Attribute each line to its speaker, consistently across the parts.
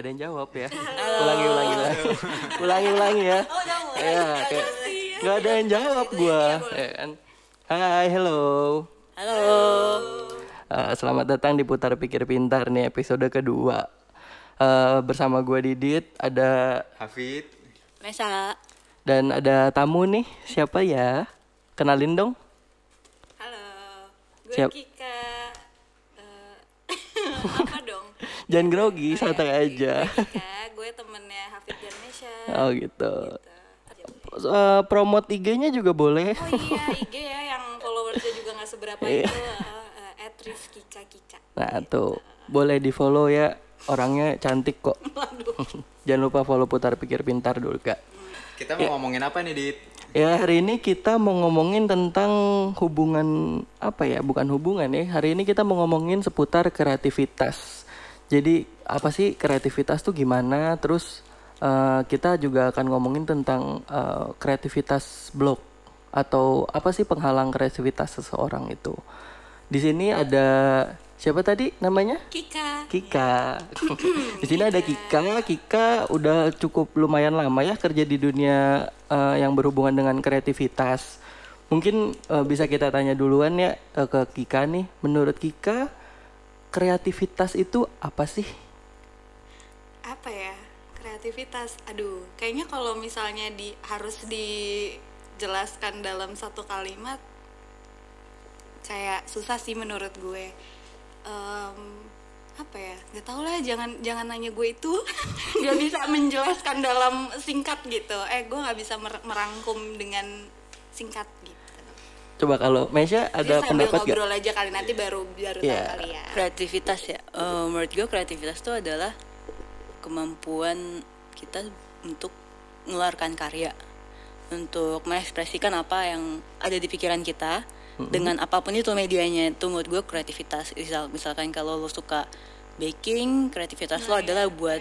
Speaker 1: Gak ada yang jawab ya. Ulangi ulangi ulangi. ulangi ulangi ya.
Speaker 2: Oh, udah mulai.
Speaker 1: Ya, kayak gak ada yang jawab gua. Ya kan? Hai, hello.
Speaker 2: Halo.
Speaker 1: Eh, selamat datang di Putar Pikir Pintar nih episode kedua. Eh, bersama gua Didit, ada
Speaker 3: Hafid,
Speaker 2: Mesa.
Speaker 1: dan ada tamu nih. Siapa ya? Kenalin dong.
Speaker 2: Halo. Gue
Speaker 1: Siap.
Speaker 2: Kika. Eh, apa?
Speaker 1: Jangan grogi, santai aja.
Speaker 2: Kika, gue temennya Hafid Mesha.
Speaker 1: Oh gitu.
Speaker 2: Gitu.
Speaker 1: Eh, promote IG-nya juga boleh.
Speaker 2: Oh iya, IG ya yang followersnya juga gak seberapa
Speaker 1: Iya.
Speaker 2: itu. Uh, at Rizkika Kika.
Speaker 1: Nah tuh, boleh di follow ya. Orangnya cantik kok. Jangan lupa follow Putar Pikir Pintar dulu kak.
Speaker 3: kita mau ngomongin apa nih Dit?
Speaker 1: Ya hari ini kita mau ngomongin tentang hubungan apa ya? Bukan hubungan ya. Hari ini kita mau ngomongin seputar kreativitas. Jadi apa sih kreativitas tuh gimana? Terus eh, kita juga akan ngomongin tentang eh, kreativitas blog atau apa sih penghalang kreativitas seseorang itu. Di sini ada siapa tadi namanya?
Speaker 2: Kika.
Speaker 1: Kika. di sini ada Kika. Kika udah cukup lumayan lama ya kerja di dunia eh, yang berhubungan dengan kreativitas. Mungkin eh, bisa kita tanya duluan ya eh, ke Kika nih. Menurut Kika, kreativitas itu apa sih?
Speaker 2: Apa ya? Kreativitas. Aduh, kayaknya kalau misalnya di harus dijelaskan dalam satu kalimat kayak susah sih menurut gue. Em, apa ya nggak tau lah jangan jangan nanya gue itu nggak bisa menjelaskan dalam singkat gitu eh gue nggak bisa mer- merangkum dengan singkat gitu
Speaker 1: Coba kalau Mesya
Speaker 2: Jadi
Speaker 1: ada
Speaker 2: sambil
Speaker 1: pendapat gak?
Speaker 2: ngobrol aja kali nanti baru baru
Speaker 1: Iya.
Speaker 2: tahu kali ya.
Speaker 4: Kreativitas ya. Eh, menurut gue kreativitas itu adalah kemampuan kita untuk mengeluarkan karya. Untuk mengekspresikan apa yang ada di pikiran kita dengan apa pun itu medianya. Itu menurut gue kreativitas. Misal misalkan kalau lo suka baking kreativitas lo adalah buat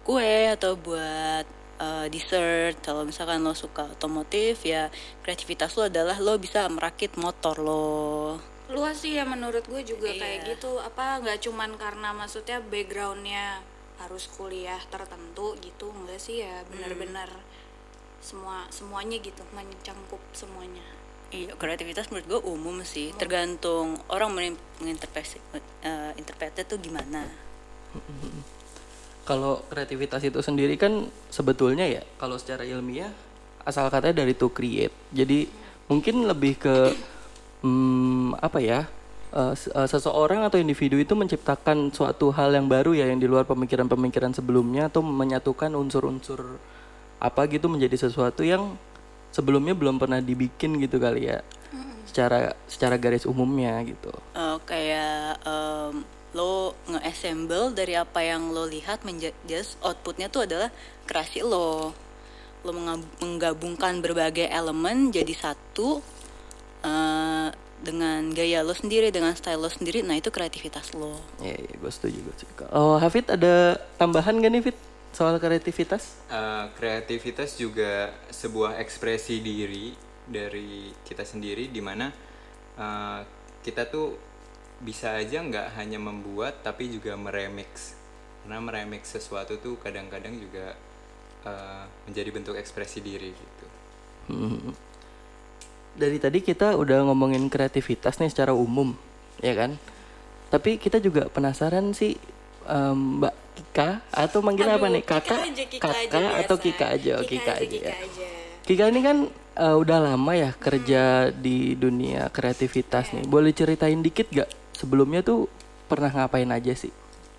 Speaker 4: kue atau buat eh, dessert. Kalau misalkan lo suka otomotif ya kreativitas lo adalah lo bisa merakit motor lo.
Speaker 2: Luas sih ya menurut gue juga
Speaker 4: Iya.
Speaker 2: kayak gitu. Apa nggak cuman karena maksudnya backgroundnya harus kuliah tertentu gitu enggak sih ya benar-benar semua semuanya gitu mencangkup semuanya.
Speaker 4: Iya, kreativitas menurut gue umum sih, tergantung orang menginterpretasi eh, interpretnya tuh gimana.
Speaker 1: Kalau kreativitas itu sendiri kan sebetulnya ya kalau secara ilmiah asal katanya dari to create. Jadi mungkin lebih ke hmm, apa ya? eh, seseorang atau individu itu menciptakan suatu hal yang baru ya yang di luar pemikiran-pemikiran sebelumnya atau menyatukan unsur-unsur apa gitu menjadi sesuatu yang sebelumnya belum pernah dibikin gitu kali ya. Secara secara garis umumnya gitu.
Speaker 4: Eh, kayak em, lo nge-assemble dari apa yang lo lihat menjadi outputnya tuh adalah kreasi lo. Lo menggabungkan berbagai elemen jadi satu eh, dengan gaya lo sendiri, dengan style lo sendiri. Nah itu kreativitas lo.
Speaker 1: Iya, iya gue setuju, gue setuju. Oh, Hafid ada tambahan gak nih, Fit? Soal kreativitas?
Speaker 3: Eh, kreativitas juga sebuah ekspresi diri dari kita sendiri di mana eh, kita tuh bisa aja nggak hanya membuat tapi juga meremix karena meremix sesuatu tuh kadang-kadang juga eh, menjadi bentuk ekspresi diri gitu
Speaker 1: Hmm. Dari tadi kita udah ngomongin kreativitas nih secara umum, ya kan? Tapi kita juga penasaran sih, em, Mbak Kika atau manggil apa
Speaker 2: Aduh,
Speaker 1: nih?
Speaker 2: Kika
Speaker 1: Kakak,
Speaker 2: aja, Kika
Speaker 1: kakak
Speaker 2: aja
Speaker 1: atau. Kika aja? Oh, Kika, aja,
Speaker 2: Kika
Speaker 1: ya.
Speaker 2: aja.
Speaker 1: Kika ini kan eh, udah lama ya kerja di dunia kreativitas nih. Boleh ceritain dikit gak? Sebelumnya tuh pernah ngapain aja sih?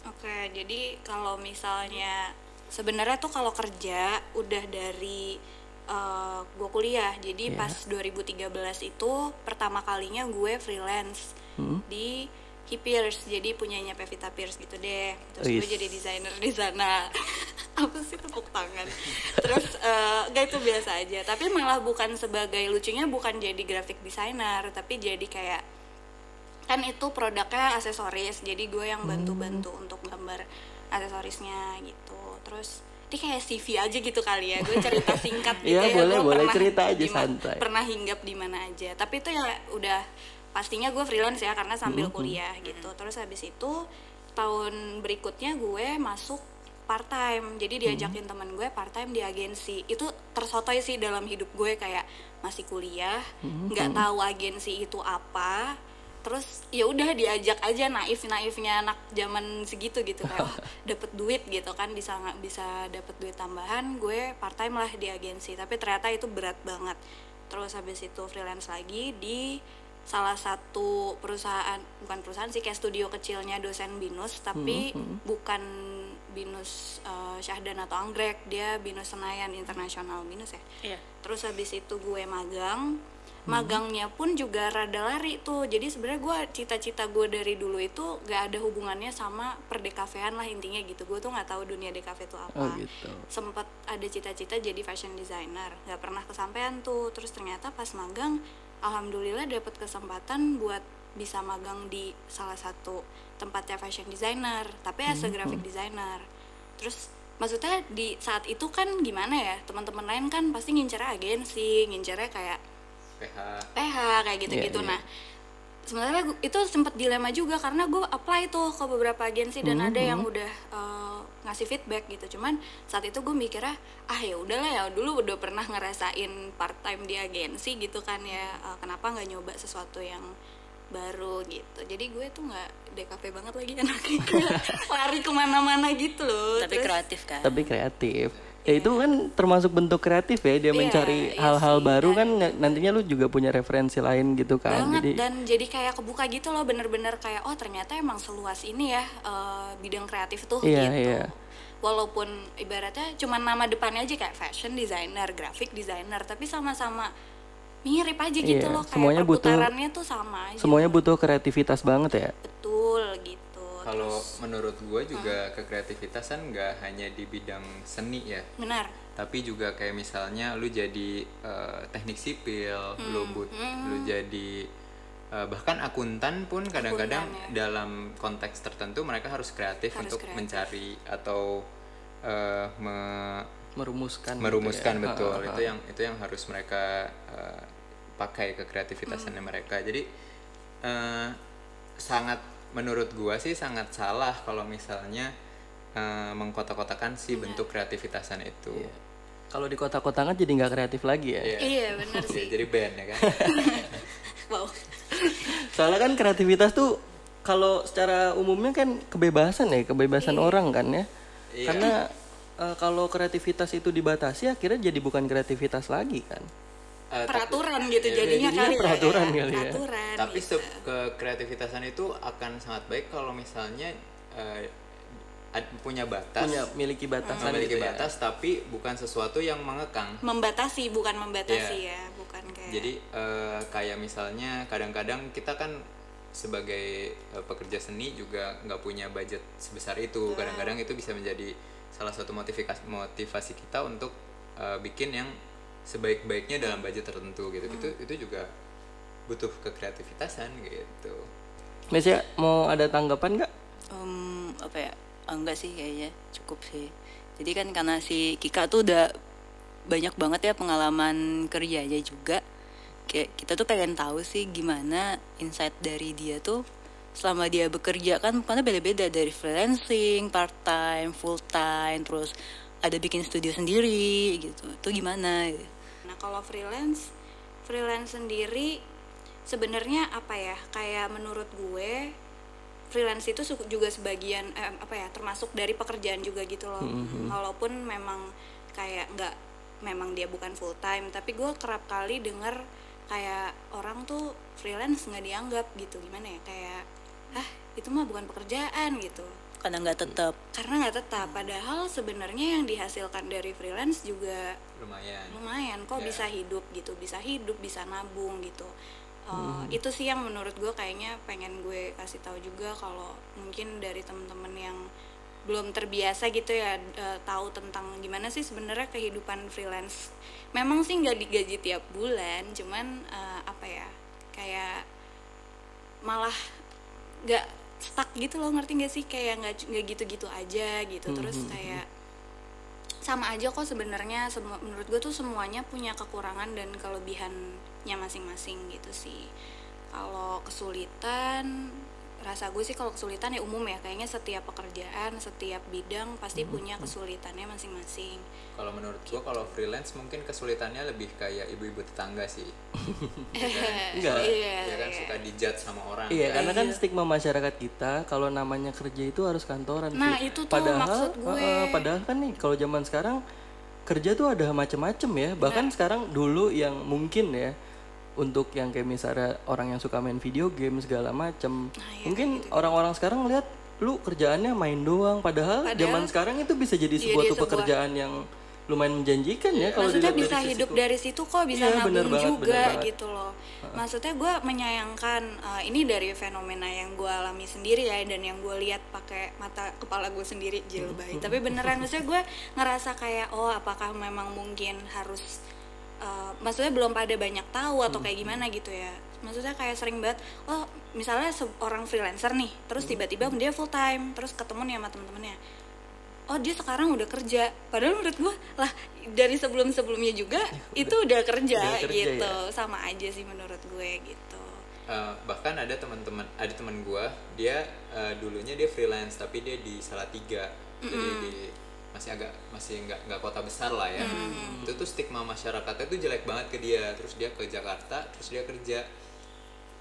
Speaker 2: Oke, jadi kalau misalnya sebenarnya tuh kalau kerja udah dari uh, gue kuliah. Jadi
Speaker 1: Iya.
Speaker 2: pas 2013 itu pertama kalinya gue freelance
Speaker 1: Hmm.
Speaker 2: di Hippiers. Jadi punyanya Pevita Pierce gitu deh. Terus gue
Speaker 1: Wis.
Speaker 2: jadi desainer di sana. Apa sih tepuk tangan? Terus uh, gak itu biasa aja. Tapi malah bukan sebagai lucunya bukan jadi graphic designer, tapi jadi kayak kan itu produknya aksesoris jadi gue yang bantu-bantu untuk gambar aksesorisnya gitu. Terus ini kayak CV aja gitu kali ya gue cerita singkat gitu
Speaker 1: Iya,
Speaker 2: ya
Speaker 1: boleh,
Speaker 2: gue
Speaker 1: boleh
Speaker 2: pernah
Speaker 1: cerita aja,
Speaker 2: di ma-
Speaker 1: santai.
Speaker 2: pernah hinggap di mana aja. Tapi itu ya udah pastinya gue freelance ya karena sambil kuliah gitu. Terus habis itu tahun berikutnya gue masuk part time jadi diajakin temen gue part time di agensi. Itu tersotoy sih dalam hidup gue kayak masih kuliah nggak tahu agensi itu apa terus ya udah diajak aja naif naifnya anak zaman segitu gitu kayak oh, dapet duit gitu kan bisa nggak bisa dapet duit tambahan gue part time lah di agensi. Tapi ternyata itu berat banget. Terus habis itu freelance lagi di salah satu perusahaan bukan perusahaan sih kayak studio kecilnya dosen binus tapi bukan binus uh, Syahdan atau Anggrek dia binus Senayan internasional binus ya.
Speaker 4: Iya.
Speaker 2: terus habis itu gue magang magangnya pun juga rada lari tuh. Jadi sebenarnya gue cita-cita gue dari dulu itu gak ada hubungannya sama perdekafean lah intinya gitu. Gue tuh nggak tahu dunia dekafe itu apa.
Speaker 1: Oh gitu.
Speaker 2: sempat ada cita-cita jadi fashion designer. Nggak pernah kesampaian tuh. Terus ternyata pas magang alhamdulillah dapat kesempatan buat bisa magang di salah satu tempatnya fashion designer. Tapi as a graphic designer. Terus maksudnya di saat itu kan gimana ya? Teman-teman lain kan pasti ngincernya agensi ngincernya kayak
Speaker 3: PH
Speaker 2: PH kayak gitu-gitu
Speaker 1: Iya, iya.
Speaker 2: nah sebenarnya itu sempat dilema juga karena gue apply tuh ke beberapa agensi dan ada yang udah eh, ngasih feedback gitu cuman saat itu gue mikirnya ah ya udahlah ya dulu udah pernah ngerasain part time di agensi gitu kan ya eh, kenapa nggak nyoba sesuatu yang baru gitu jadi gue tuh nggak DKP banget lagi anaknya lari ke mana-mana gitu loh
Speaker 4: Tapi
Speaker 2: Terus-
Speaker 4: kreatif kan.
Speaker 1: Tapi kreatif. Ya itu kan termasuk bentuk kreatif ya dia
Speaker 2: Iya,
Speaker 1: mencari
Speaker 2: iya
Speaker 1: hal-hal
Speaker 2: sih,
Speaker 1: baru kan na- nantinya lu juga punya referensi lain gitu kan.
Speaker 2: banget
Speaker 1: Jadi
Speaker 2: dan jadi kayak kebuka gitu loh bener-bener kayak oh ternyata emang seluas ini ya eh, bidang kreatif tuh
Speaker 1: Iya,
Speaker 2: gitu
Speaker 1: iya.
Speaker 2: walaupun ibaratnya cuma nama depannya aja kayak fashion designer graphic designer tapi sama-sama mirip aja gitu
Speaker 1: Iya,
Speaker 2: loh kayak
Speaker 1: semuanya butuh-
Speaker 2: tuh sama aja
Speaker 1: semuanya butuh kreativitas banget ya.
Speaker 2: betul gitu
Speaker 3: kalau menurut gue juga kekreativitasan nggak hanya di bidang seni ya
Speaker 2: benar
Speaker 3: tapi juga kayak misalnya lu jadi eh, teknik sipil lu
Speaker 2: Hmm,
Speaker 3: but lu jadi eh, bahkan akuntan pun kadang-kadang
Speaker 2: Akuntan, ya.
Speaker 3: dalam konteks tertentu mereka harus kreatif
Speaker 2: Harus
Speaker 3: untuk
Speaker 2: kreatif.
Speaker 3: mencari atau eh, me-
Speaker 1: Merumuskan. gitu
Speaker 3: merumuskan
Speaker 1: ya.
Speaker 3: betul
Speaker 1: Ha, ha,
Speaker 3: itu yang itu yang harus mereka eh, pakai kekreativitasannya
Speaker 2: Hmm.
Speaker 3: mereka jadi eh, sangat menurut gua sih sangat salah kalau misalnya eh, mengkotak-kotakan si bentuk kreativitasan itu
Speaker 1: Iya. Kalau di kota-kota kan jadi nggak kreatif lagi ya.
Speaker 3: Iya.
Speaker 2: iya benar
Speaker 3: Iya,
Speaker 2: sih
Speaker 3: jadi band ya kan
Speaker 2: wow
Speaker 1: Soalnya kan kreativitas tuh kalau secara umumnya kan kebebasan ya, kebebasan orang kan ya.
Speaker 3: Iya.
Speaker 1: Karena eh, kalau kreativitas itu dibatasi akhirnya jadi bukan kreativitas lagi kan.
Speaker 3: Eh, tapi-
Speaker 2: peraturan gitu
Speaker 3: Iya,
Speaker 2: jadinya
Speaker 1: jadinya
Speaker 2: kali
Speaker 1: peraturan
Speaker 2: ya,
Speaker 1: kali ya.
Speaker 2: peraturan
Speaker 3: tapi
Speaker 2: gitu.
Speaker 3: se- kekreativitasan itu akan sangat baik kalau misalnya ad- punya batas
Speaker 1: Punya miliki batasan
Speaker 3: memiliki
Speaker 1: gitu ya.
Speaker 3: batas tapi bukan sesuatu yang mengekang
Speaker 2: membatasi bukan membatasi
Speaker 3: Iya.
Speaker 2: ya bukan kayak
Speaker 3: Jadi eh, kayak misalnya kadang-kadang kita kan sebagai eh, pekerja seni juga nggak punya budget sebesar itu. Kadang-kadang itu bisa menjadi salah satu motivasi motivasi kita untuk eh, bikin yang sebaik-baiknya dalam budget tertentu gitu. Itu itu juga butuh kekreativitasan gitu.
Speaker 1: Mesya mau ada tanggapan nggak?
Speaker 4: Em, apa ya Ah, enggak sih kayaknya cukup sih jadi kan karena si Kika tuh udah banyak banget ya pengalaman kerjanya juga kayak kita tuh pengen tahu sih gimana insight dari dia tuh selama dia bekerja kan karena beda-beda dari freelancing part time full time terus ada bikin studio sendiri gitu itu gimana
Speaker 2: Nah kalau freelance, freelance sendiri sebenarnya apa ya? Kayak menurut gue freelance itu juga sebagian eh, apa ya? Termasuk dari pekerjaan juga gitu loh. Walaupun memang kayak nggak memang dia bukan full time, tapi gue kerap kali denger kayak orang tuh freelance nggak dianggap gitu gimana ya? Kayak ah itu mah bukan pekerjaan gitu
Speaker 4: karena nggak tetap
Speaker 2: karena nggak tetap padahal sebenarnya yang dihasilkan dari freelance juga
Speaker 3: Lumayan.
Speaker 2: lumayan kok
Speaker 3: Ya.
Speaker 2: bisa hidup gitu bisa hidup bisa nabung gitu Uh, itu sih yang menurut gue kayaknya pengen gue kasih tahu juga kalau mungkin dari temen-temen yang belum terbiasa gitu ya uh, tahu tentang gimana sih sebenarnya kehidupan freelance memang sih nggak digaji tiap bulan cuman uh, apa ya kayak malah nggak stuck gitu loh ngerti gak sih? Kayak nggak nggak gitu-gitu aja gitu. Terus kayak sama aja kok sebenarnya semua menurut gue tuh semuanya punya kekurangan dan kelebihannya masing-masing gitu sih. Kalau kesulitan rasa gue sih kalau kesulitan ya umum ya kayaknya setiap pekerjaan setiap bidang pasti punya kesulitannya masing-masing
Speaker 3: Kalau menurut gua kalau freelance mungkin kesulitannya lebih kayak ibu-ibu tetangga sih. Ya kan?
Speaker 1: Enggak.
Speaker 2: iya
Speaker 3: Ya kan
Speaker 2: iya.
Speaker 3: suka dijudge sama orang.
Speaker 1: Iya,
Speaker 3: kan?
Speaker 1: karena kan stigma masyarakat kita kalau namanya kerja itu harus kantoran.
Speaker 2: Nah,
Speaker 1: Fi.
Speaker 2: itu tuh
Speaker 1: padahal,
Speaker 2: maksud gue.
Speaker 1: eh, padahal kan nih kalau zaman sekarang kerja tuh ada macem-macem ya. Bahkan sekarang dulu yang mungkin ya untuk yang kayak misalnya orang yang suka main video game segala macem,
Speaker 2: Nah, iya,
Speaker 1: mungkin orang-orang sekarang lihat lu kerjaannya main doang. Padahal,
Speaker 2: Padahal-
Speaker 1: zaman sekarang itu bisa jadi
Speaker 2: Iya,
Speaker 1: sebuah tuh
Speaker 2: sebuah-
Speaker 1: pekerjaan yang lumayan menjanjikan ya kalau
Speaker 2: maksudnya bisa
Speaker 1: dari
Speaker 2: hidup
Speaker 1: itu.
Speaker 2: dari situ kok bisa
Speaker 1: Iya,
Speaker 2: nabung
Speaker 1: banget,
Speaker 2: juga gitu loh. Maksudnya gue menyayangkan eh, ini dari fenomena yang gue alami sendiri ya dan yang gue lihat pakai mata kepala gue sendiri jil bayi tapi beneran maksudnya gue ngerasa kayak oh apakah memang mungkin harus eh, maksudnya belum pada banyak tahu atau kayak gimana gitu ya. Maksudnya kayak sering banget oh misalnya seorang freelancer nih terus tiba-tiba dia full time terus ketemu nih sama temen-temennya. Oh dia sekarang udah kerja. Padahal menurut gua lah dari sebelum sebelumnya juga itu udah kerja,
Speaker 1: udah kerja,
Speaker 2: gitu.
Speaker 1: ya.
Speaker 2: sama aja sih menurut gue gitu.
Speaker 3: Eh, bahkan ada teman-teman ada teman gua dia eh, dulunya dia freelance tapi dia di Salatiga. Jadi di masih agak masih nggak nggak kota besar lah ya. Itu tuh stigma masyarakatnya tuh jelek banget ke dia. Terus dia ke Jakarta terus dia kerja.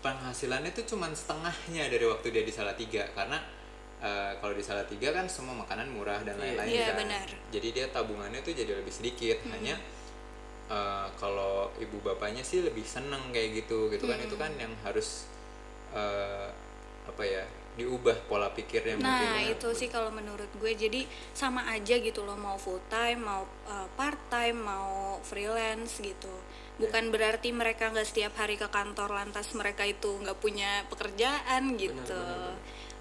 Speaker 3: Penghasilannya tuh cuman setengahnya dari waktu dia di Salatiga. Karena eh, kalau di Salatiga kan semua makanan murah dan lain-lain
Speaker 2: Iya,
Speaker 3: kan.
Speaker 2: benar.
Speaker 3: jadi dia tabungannya tuh jadi lebih sedikit. Hanya eh, kalau ibu bapaknya sih lebih seneng kayak gitu gitu kan. Itu kan yang harus eh, apa ya diubah pola pikirnya
Speaker 2: nah
Speaker 3: mungkin ya.
Speaker 2: itu sih kalau menurut gue. Jadi sama aja gitu loh mau full time mau uh, part time mau freelance gitu. Bukan berarti mereka nggak setiap hari ke kantor lantas mereka itu nggak punya pekerjaan gitu.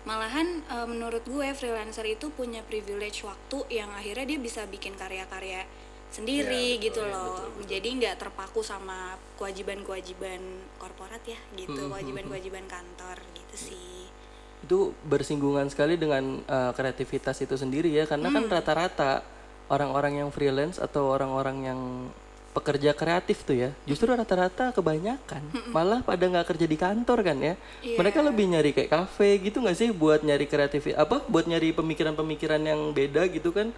Speaker 2: malahan uh, menurut gue freelancer itu punya privilege waktu yang akhirnya dia bisa bikin karya-karya sendiri
Speaker 3: Ya, betul,
Speaker 2: gitu
Speaker 3: ya,
Speaker 2: loh.
Speaker 3: betul, betul.
Speaker 2: jadi nggak terpaku sama kewajiban-kewajiban korporat ya gitu kewajiban-kewajiban kantor gitu sih
Speaker 1: itu bersinggungan sekali dengan uh, kreativitas itu sendiri ya. Karena kan rata-rata orang-orang yang freelance atau orang-orang yang pekerja kreatif tuh ya justru rata-rata kebanyakan. Malah pada nggak kerja di kantor kan ya. Mereka lebih nyari kayak kafe gitu nggak sih? Buat nyari kreatif apa? Buat nyari pemikiran-pemikiran yang beda gitu kan.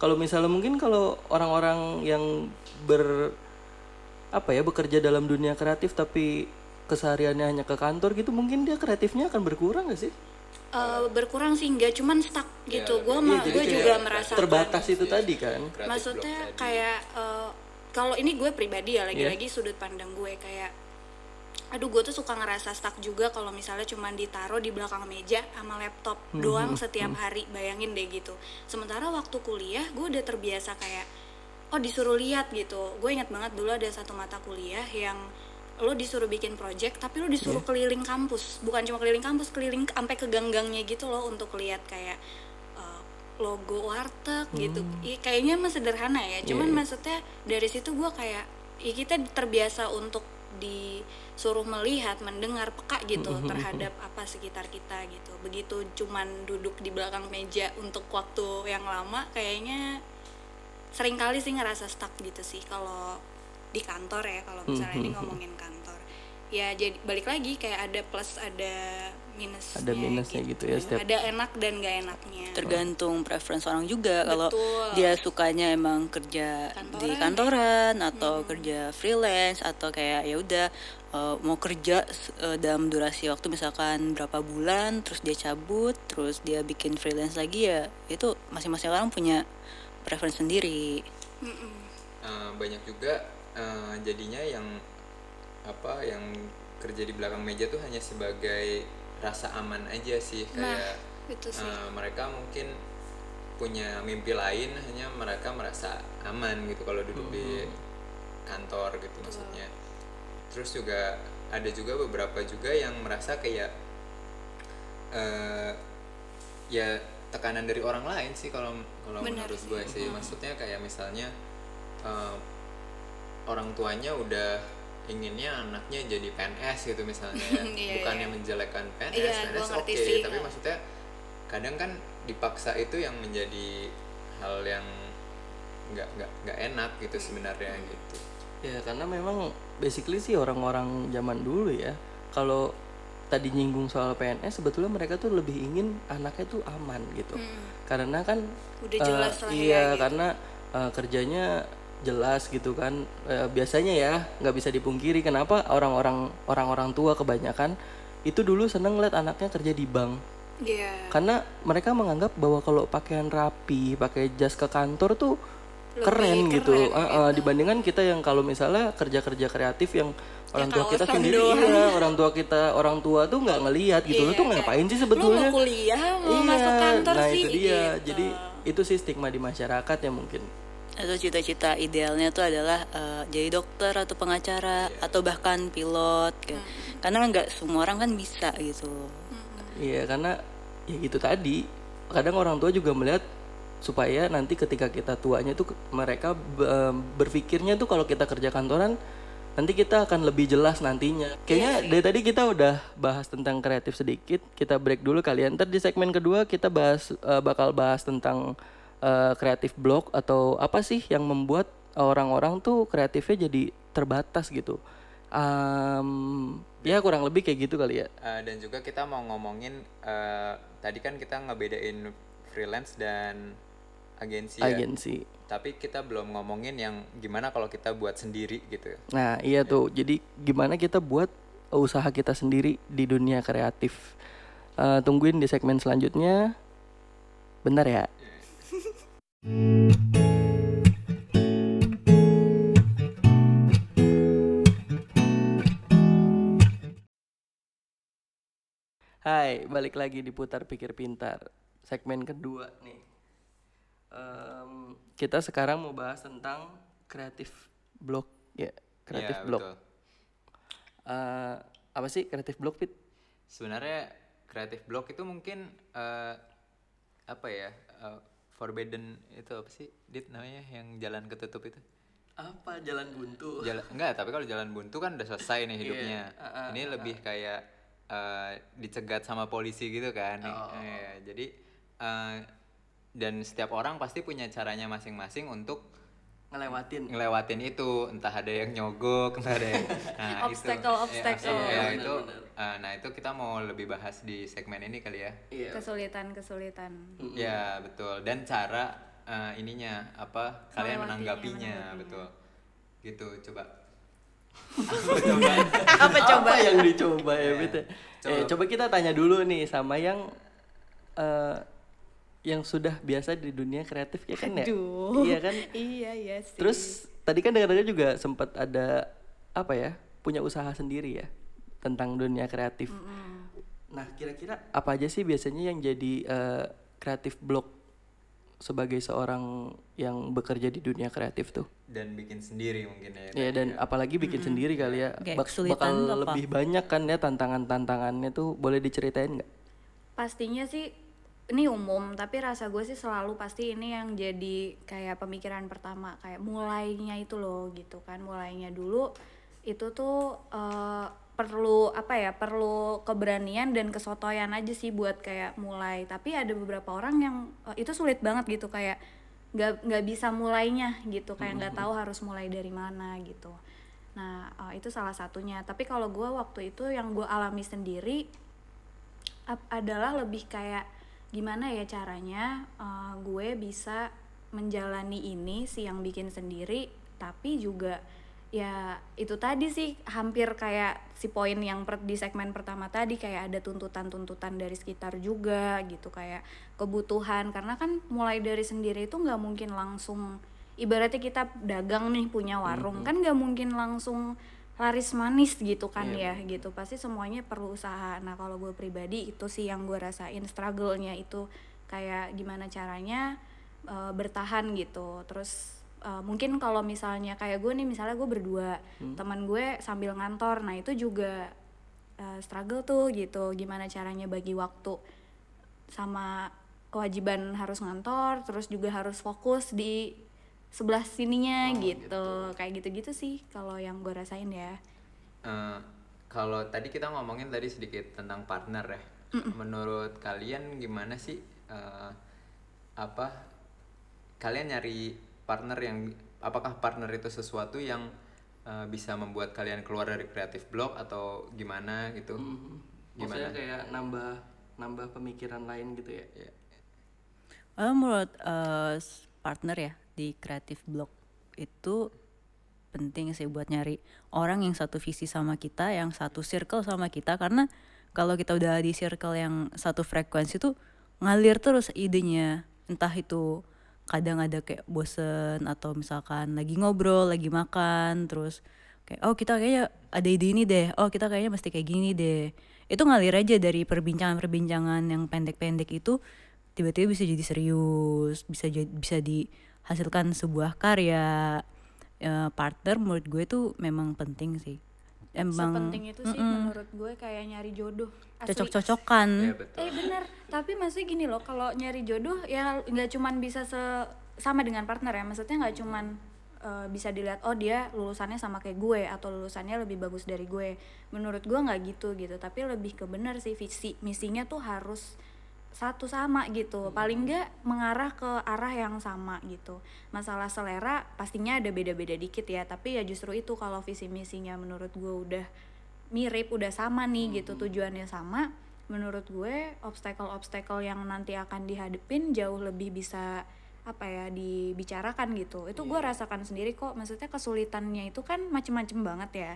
Speaker 1: Kalau misalnya mungkin kalau orang-orang yang ber apa ya bekerja dalam dunia kreatif tapi kesehariannya hanya ke kantor gitu mungkin dia kreatifnya akan berkurang gak sih?
Speaker 2: Eh, berkurang sih enggak cuman stuck
Speaker 3: Iya,
Speaker 2: gitu gue
Speaker 1: Iya,
Speaker 2: gue
Speaker 1: kayak
Speaker 2: juga merasakan
Speaker 1: terbatas itu tadi kan?
Speaker 2: Maksudnya kayak eh, kalau ini gue pribadi ya lagi-lagi
Speaker 1: Iya.
Speaker 2: sudut pandang gue kayak aduh gue tuh suka ngerasa stuck juga kalau misalnya cuman ditaruh di belakang meja sama laptop
Speaker 1: Hmm,
Speaker 2: doang setiap hari bayangin deh gitu. Sementara waktu kuliah gue udah terbiasa kayak oh disuruh lihat gitu. Gue ingat banget dulu ada satu mata kuliah yang lo disuruh bikin project tapi lo disuruh keliling kampus. Bukan cuma keliling kampus keliling sampai ke gang-gangnya gitu loh untuk lihat kayak uh, logo warteg gitu. Ih, kayaknya mah sederhana ya. Cuman
Speaker 1: Iya.
Speaker 2: maksudnya dari situ gue kayak ya kita terbiasa untuk disuruh melihat mendengar peka gitu terhadap apa sekitar kita gitu. Begitu cuman duduk di belakang meja untuk waktu yang lama kayaknya sering kali sih ngerasa stuck gitu sih kalau di kantor ya kalau misalnya ini ngomongin kantor. Ya jadi balik lagi kayak ada plus ada minusnya
Speaker 1: Ada minusnya gitu ya, setiap-
Speaker 2: ada enak dan gak enaknya.
Speaker 4: Tergantung preference orang juga. Kalau dia sukanya emang kerja di
Speaker 2: Kantoran.
Speaker 4: kantoran atau kerja freelance atau kayak ya udah eh, mau kerja eh, dalam durasi waktu misalkan berapa bulan terus dia cabut terus dia bikin freelance lagi ya itu masing-masing orang punya preference sendiri.
Speaker 2: Mm-mm.
Speaker 3: Eh, banyak juga eh, jadinya yang apa yang kerja di belakang meja tuh hanya sebagai rasa aman aja sih
Speaker 2: nah
Speaker 3: kayak
Speaker 2: itu sih.
Speaker 3: eh, mereka mungkin punya mimpi lain hanya mereka merasa aman gitu kalau duduk di kantor gitu maksudnya. Terus juga ada juga beberapa juga yang merasa kayak eh ya tekanan dari orang lain sih kalau kalau menurut gue sih. Maksudnya kayak misalnya eh, orang tuanya udah inginnya anaknya jadi PNS gitu misalnya ya.
Speaker 2: Iya,
Speaker 3: bukannya
Speaker 2: iya.
Speaker 3: menjelekkan PNS
Speaker 2: Iya,
Speaker 3: PNS oke
Speaker 2: ngerti sih.
Speaker 3: tapi maksudnya kadang kan dipaksa itu yang menjadi hal yang nggak nggak nggak enak gitu sebenarnya gitu
Speaker 1: ya karena memang basically sih orang-orang zaman dulu ya kalau tadi nyinggung soal PNS sebetulnya mereka tuh lebih ingin anaknya tuh aman gitu karena kan
Speaker 2: Hmm. Udah jelas lah ya,
Speaker 1: iya
Speaker 2: gitu.
Speaker 1: karena eh, kerjanya jelas gitu kan. Eh, biasanya ya nggak bisa dipungkiri kenapa orang-orang orang-orang tua kebanyakan itu dulu seneng lihat anaknya kerja di bank.
Speaker 2: Iya.
Speaker 1: karena mereka menganggap bahwa kalau pakaian rapi pakai jas ke kantor tuh
Speaker 2: Lebih
Speaker 1: keren, gitu.
Speaker 2: keren
Speaker 1: Eh, eh, dibandingkan kita yang kalau misalnya kerja-kerja kreatif yang orang tua kita sendiri. iya, orang tua kita orang tua tuh nggak ngelihat gitu. Lu
Speaker 2: Iya,
Speaker 1: tuh ngapain sih
Speaker 2: Lu
Speaker 1: sebetulnya?
Speaker 2: mau kuliah, mau
Speaker 1: Iya,
Speaker 2: masuk kantor
Speaker 1: nah
Speaker 2: sih.
Speaker 1: itu dia.
Speaker 2: gitu.
Speaker 1: jadi itu sih stigma di masyarakat ya mungkin
Speaker 4: atau cita-cita idealnya tuh adalah eh, jadi dokter atau pengacara atau bahkan pilot gitu. karena nggak semua orang kan bisa gitu
Speaker 1: Iya karena ya gitu tadi kadang orang tua juga melihat supaya nanti ketika kita tuanya tuh mereka be- berpikirnya tuh kalau kita kerja kantoran nanti kita akan lebih jelas nantinya. Kayaknya dari tadi kita udah bahas tentang kreatif sedikit. Kita break dulu kalian. Ntar di segmen kedua kita bahas eh, bakal bahas tentang eh, kreatif blog atau apa sih yang membuat orang-orang tuh kreatifnya jadi terbatas gitu. Am, ya kurang lebih kayak gitu kali ya.
Speaker 3: Eh, dan juga kita mau ngomongin eh, tadi kan kita ngebedain freelance dan agensi ya.
Speaker 1: Agensi.
Speaker 3: Tapi kita belum ngomongin yang gimana kalau kita buat sendiri gitu.
Speaker 1: Nah, iya tuh. Jadi gimana kita buat usaha kita sendiri di dunia kreatif? Eh, tungguin di segmen selanjutnya. Bentar ya. Hai, balik lagi di Putar Pikir Pintar. Segmen kedua nih. Em, kita sekarang mau bahas tentang kreatif blog ya, kreatif
Speaker 3: Iya,
Speaker 1: blog.
Speaker 3: betul.
Speaker 1: Eh, apa sih kreatif blog Fit?
Speaker 3: Sebenarnya kreatif blog itu mungkin eh, apa ya? eh, forbidden itu apa sih? Dit namanya yang jalan ketutup itu.
Speaker 1: Apa jalan buntu?
Speaker 3: Jalan enggak, tapi kalau jalan buntu kan udah selesai nih hidupnya.
Speaker 1: Iya, ah, ah,
Speaker 3: Ini lebih kayak eh, dicegat sama polisi gitu kan.
Speaker 1: Oh.
Speaker 3: Iya, jadi eh, dan setiap orang pasti punya caranya masing-masing untuk
Speaker 1: Ngelewatin.
Speaker 3: ngelewatin itu entah ada yang nyogok entah ada yang nah
Speaker 2: Obstacle,
Speaker 3: itu
Speaker 2: obstacle.
Speaker 3: ya, ya, itu eh, nah itu kita mau lebih bahas di segmen ini kali ya.
Speaker 1: Iya.
Speaker 2: kesulitan kesulitan
Speaker 3: ya betul. Dan cara eh, ininya apa kalian menanggapinya betul. Gitu coba.
Speaker 1: Apa coba? Yang dicoba ya Fit? ya? Eh, coba kita tanya dulu nih sama yang eh, yang sudah biasa di dunia kreatif ya kan ya?
Speaker 2: Aduh.
Speaker 1: Iya kan?
Speaker 2: iya iya sih
Speaker 1: Terus tadi kan dengar-dengar juga sempat ada apa ya? Punya usaha sendiri ya tentang dunia kreatif. Nah, kira-kira apa aja sih biasanya yang jadi eh, kreatif blog sebagai seorang yang bekerja di dunia kreatif tuh?
Speaker 3: dan bikin sendiri mungkin ya
Speaker 1: Ya dan apalagi bikin sendiri kali ya.
Speaker 4: Kayak
Speaker 1: Bak- bakal
Speaker 4: apa?
Speaker 1: lebih banyak kan ya tantangan-tantangannya tuh boleh diceritain nggak?
Speaker 2: pastinya sih ini umum tapi rasa gue sih selalu pasti ini yang jadi kayak pemikiran pertama kayak mulainya itu loh gitu kan. Mulainya dulu itu tuh eh, perlu apa ya perlu keberanian dan kesotoyan aja sih buat kayak mulai. Tapi ada beberapa orang yang eh, itu sulit banget gitu kayak nggak nggak bisa mulainya gitu kayak nggak tahu harus mulai dari mana gitu. Nah eh, itu salah satunya. Tapi kalau gue waktu itu yang gue alami sendiri adalah lebih kayak gimana ya caranya uh, gue bisa menjalani ini si yang bikin sendiri tapi juga ya itu tadi sih hampir kayak si poin yang per- di segmen pertama tadi kayak ada tuntutan-tuntutan dari sekitar juga gitu kayak kebutuhan. Karena kan mulai dari sendiri itu nggak mungkin langsung ibaratnya kita dagang nih punya warung kan nggak mungkin langsung laris manis gitu kan ya gitu. Pasti semuanya perlu usaha. Nah kalau gue pribadi itu sih yang gue rasain struggle-nya itu. Kayak gimana caranya eh, bertahan gitu. Terus eh, mungkin kalau misalnya kayak gue nih misalnya gue berdua teman gue sambil ngantor. Nah itu juga eh, struggle tuh gitu. Gimana caranya bagi waktu sama kewajiban harus ngantor terus juga harus fokus di sebelah sininya gitu. kayak gitu-gitu sih kalau yang gue rasain ya
Speaker 3: Eh, kalau tadi kita ngomongin tadi sedikit tentang partner ya. Menurut kalian gimana sih eh, apa kalian nyari partner yang apakah partner itu sesuatu yang eh, bisa membuat kalian keluar dari kreatif blog atau gimana gitu?
Speaker 1: maksudnya kayak nambah nambah pemikiran lain gitu ya
Speaker 3: Ya.
Speaker 4: Oh, menurut eh, s- partner ya di kreatif blog itu penting sih buat nyari orang yang satu visi sama kita, yang satu circle sama kita karena kalau kita udah di circle yang satu frekuensi tuh ngalir terus idenya. Entah itu kadang ada kayak bosen atau misalkan lagi ngobrol, lagi makan, terus kayak oh kita kayaknya ada ide ini deh, oh kita kayaknya mesti kayak gini deh. Itu ngalir aja dari perbincangan-perbincangan yang pendek-pendek itu tiba-tiba bisa jadi serius, bisa jadi bisa dihasilkan sebuah karya. Ya, partner menurut gue tuh memang penting sih. Emang
Speaker 2: Sepenting itu sih menurut gue kayak nyari jodoh.
Speaker 4: Cocok-cocokan.
Speaker 3: Betul.
Speaker 2: Eh bener, tapi maksudnya gini loh, kalau nyari jodoh ya nggak cuman bisa se sama dengan partner ya, maksudnya nggak cuman eh, bisa dilihat oh dia lulusannya sama kayak gue atau lulusannya lebih bagus dari gue. Menurut gue nggak gitu gitu, tapi lebih ke bener sih visi misinya tuh harus satu sama gitu. Paling nggak mengarah ke arah yang sama gitu. Masalah selera pastinya ada beda-beda dikit ya tapi ya justru itu kalau visi misinya menurut gue udah mirip udah sama nih gitu tujuannya sama menurut gue obstacle-obstacle yang nanti akan dihadepin jauh lebih bisa apa ya dibicarakan gitu. Itu gue rasakan sendiri kok. Maksudnya kesulitannya itu kan macem-macem banget ya.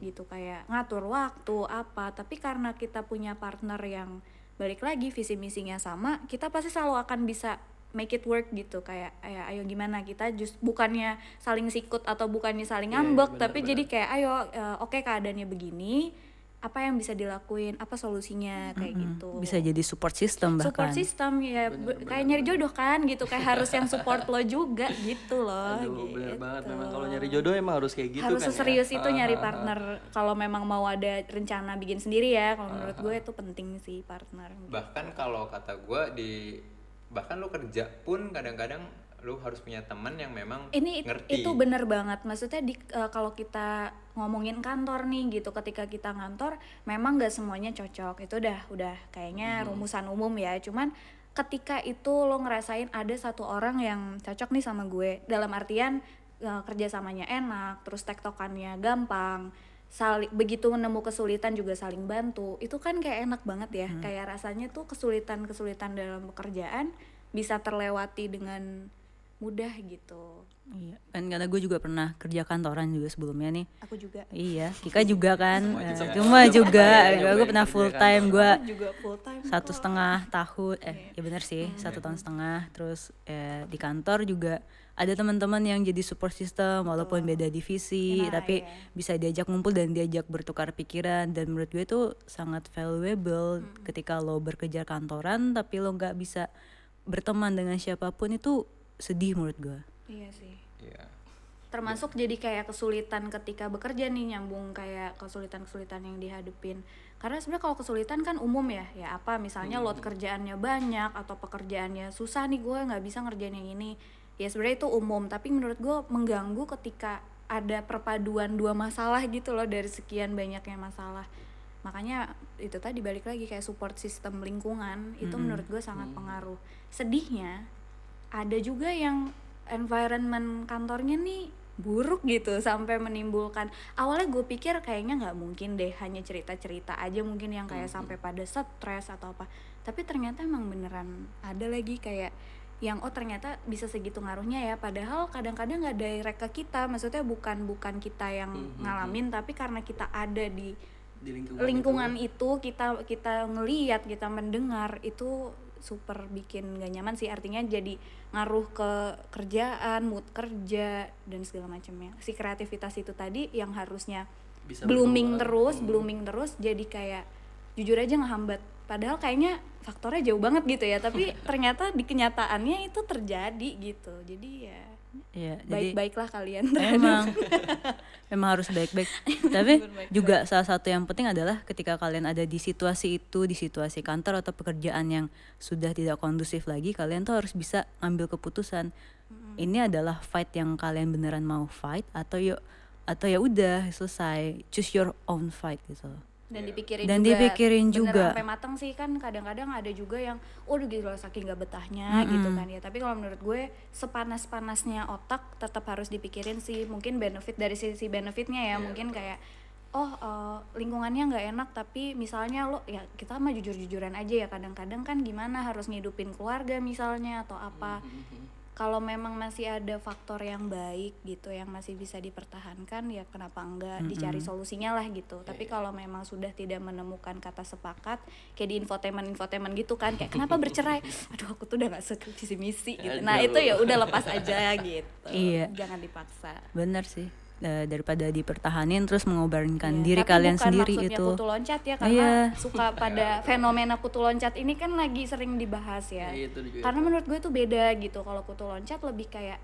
Speaker 2: Gitu kayak ngatur waktu apa tapi karena kita punya partner yang balik lagi visi misinya sama kita pasti selalu akan bisa make it work gitu kayak ayo, ayo gimana kita just bukannya saling sikut atau bukannya saling
Speaker 1: Iya, iya,
Speaker 2: ngambek
Speaker 1: benar,
Speaker 2: tapi
Speaker 1: benar.
Speaker 2: jadi kayak ayo eh, oke keadaannya begini apa yang bisa dilakuin apa solusinya kayak gitu.
Speaker 4: Bisa jadi support system bahkan.
Speaker 2: support system ya be- kayak nyari jodoh kan gitu. Kayak harus yang support lo juga gitu loh
Speaker 1: Aduh, bener
Speaker 2: gitu.
Speaker 1: banget. Memang kalau nyari jodoh emang harus kayak gitu
Speaker 2: harus
Speaker 1: kan
Speaker 2: seserius
Speaker 1: ya.
Speaker 2: itu nyari partner. Kalau memang mau ada rencana bikin sendiri ya kalau menurut gue itu penting sih partner
Speaker 3: bahkan kalau kata gue di bahkan lu kerja pun kadang-kadang lu harus punya teman yang memang
Speaker 2: ini it-
Speaker 3: ngerti.
Speaker 2: itu bener banget. Maksudnya di eh, kalau kita ngomongin kantor nih gitu ketika kita ngantor memang nggak semuanya cocok. Itu udah udah kayaknya rumusan umum ya. Cuman ketika itu lo ngerasain ada satu orang yang cocok nih sama gue. Dalam artian eh, kerjasamanya enak terus tektokannya gampang saling begitu nemu kesulitan juga saling bantu. Itu kan kayak enak banget ya. Kayak rasanya tuh kesulitan kesulitan dalam pekerjaan bisa terlewati dengan mudah gitu
Speaker 4: Iya, kan karena gue juga pernah kerja kantoran juga sebelumnya nih.
Speaker 2: aku juga
Speaker 4: Iya, Kika juga kan.
Speaker 3: Semua juga.
Speaker 4: Cuma juga,
Speaker 1: Iya,
Speaker 4: gue pernah full time, gue
Speaker 2: juga full time
Speaker 4: satu setengah tahun. Eh, ya bener sih, satu tahun setengah. Terus eh, di kantor juga ada teman-teman yang jadi support system walaupun beda divisi,
Speaker 2: Nah,
Speaker 4: tapi
Speaker 2: iya.
Speaker 4: bisa diajak ngumpul dan diajak bertukar pikiran. Dan menurut gue itu sangat valuable ketika lo bekerja kantoran, tapi lo nggak bisa berteman dengan siapa pun itu sedih menurut gue.
Speaker 2: iya sih.
Speaker 3: Iya.
Speaker 2: termasuk jadi kayak kesulitan ketika bekerja nih nyambung kayak kesulitan-kesulitan yang dihadepin. Karena sebenarnya kalau kesulitan kan umum ya ya apa misalnya load kerjaannya banyak atau pekerjaannya susah nih gue nggak bisa ngerjain yang ini. Ya sebenarnya itu umum tapi menurut gue mengganggu ketika ada perpaduan dua masalah gitu loh dari sekian banyaknya masalah. Makanya itu tadi balik lagi kayak support sistem lingkungan itu menurut gue sangat pengaruh. Sedihnya ada juga yang environment kantornya nih buruk gitu sampai menimbulkan. Awalnya gue pikir kayaknya nggak mungkin deh hanya cerita-cerita aja mungkin yang kayak sampai pada stres atau apa. Tapi ternyata emang beneran ada lagi kayak yang oh ternyata bisa segitu ngaruhnya ya. Padahal kadang-kadang nggak direct ke kita maksudnya bukan bukan kita yang ngalamin tapi karena kita ada di
Speaker 1: di lingkungan,
Speaker 2: lingkungan itu, kita kita ngeliat kita mendengar itu super bikin gak nyaman sih. Artinya jadi ngaruh ke kerjaan mood kerja dan segala macamnya. Si kreativitas itu tadi yang harusnya
Speaker 1: Bisa
Speaker 2: blooming
Speaker 1: berkembang.
Speaker 2: terus blooming terus jadi kayak jujur aja ngehambat. Padahal kayaknya faktornya jauh banget gitu ya tapi ternyata di kenyataannya itu terjadi gitu. Jadi ya
Speaker 4: Iya,
Speaker 2: baik-baiklah kalian
Speaker 4: Emang memang harus baik-baik. Tapi juga salah satu yang penting adalah ketika kalian ada di situasi itu, di situasi kantor atau pekerjaan yang sudah tidak kondusif lagi, kalian tuh harus bisa ngambil keputusan. Ini adalah fight yang kalian beneran mau fight atau yuk atau ya udah selesai. Choose your own fight gitu.
Speaker 2: Dan dipikirin
Speaker 4: Dan
Speaker 2: juga.
Speaker 4: dipikirin
Speaker 2: bener
Speaker 4: juga.
Speaker 2: sampai matang sih kan kadang-kadang ada juga yang udah gitu loh saking nggak betahnya gitu kan ya. Tapi kalau menurut gue sepanas panasnya otak tetap harus dipikirin sih. Mungkin benefit dari sisi benefitnya ya. Mungkin kayak oh eh, lingkungannya nggak enak tapi misalnya lo ya kita mah jujur-jujuran aja ya. Kadang-kadang kan gimana harus ngidupin keluarga misalnya atau apa kalau memang masih ada faktor yang baik gitu yang masih bisa dipertahankan ya kenapa enggak dicari solusinya lah gitu. Tapi kalau memang sudah tidak menemukan kata sepakat kayak di infotainment infotainment gitu kan kayak kenapa bercerai? Aduh aku tuh udah gak sevisi misi gitu. Nah itu ya udah lepas aja gitu.
Speaker 4: Iya.
Speaker 2: jangan dipaksa.
Speaker 4: Bener sih Eh, daripada dipertahanin terus mengobarkan
Speaker 2: Iya,
Speaker 4: diri
Speaker 2: tapi
Speaker 4: kalian
Speaker 2: bukan
Speaker 4: sendiri
Speaker 2: maksudnya
Speaker 4: gitu
Speaker 2: kutu loncat ya karena
Speaker 4: Iya.
Speaker 2: suka pada fenomena kutu loncat ini kan lagi sering dibahas ya.
Speaker 1: Iya, itu juga.
Speaker 2: Karena menurut gue tuh beda gitu. Kalau kutu loncat lebih kayak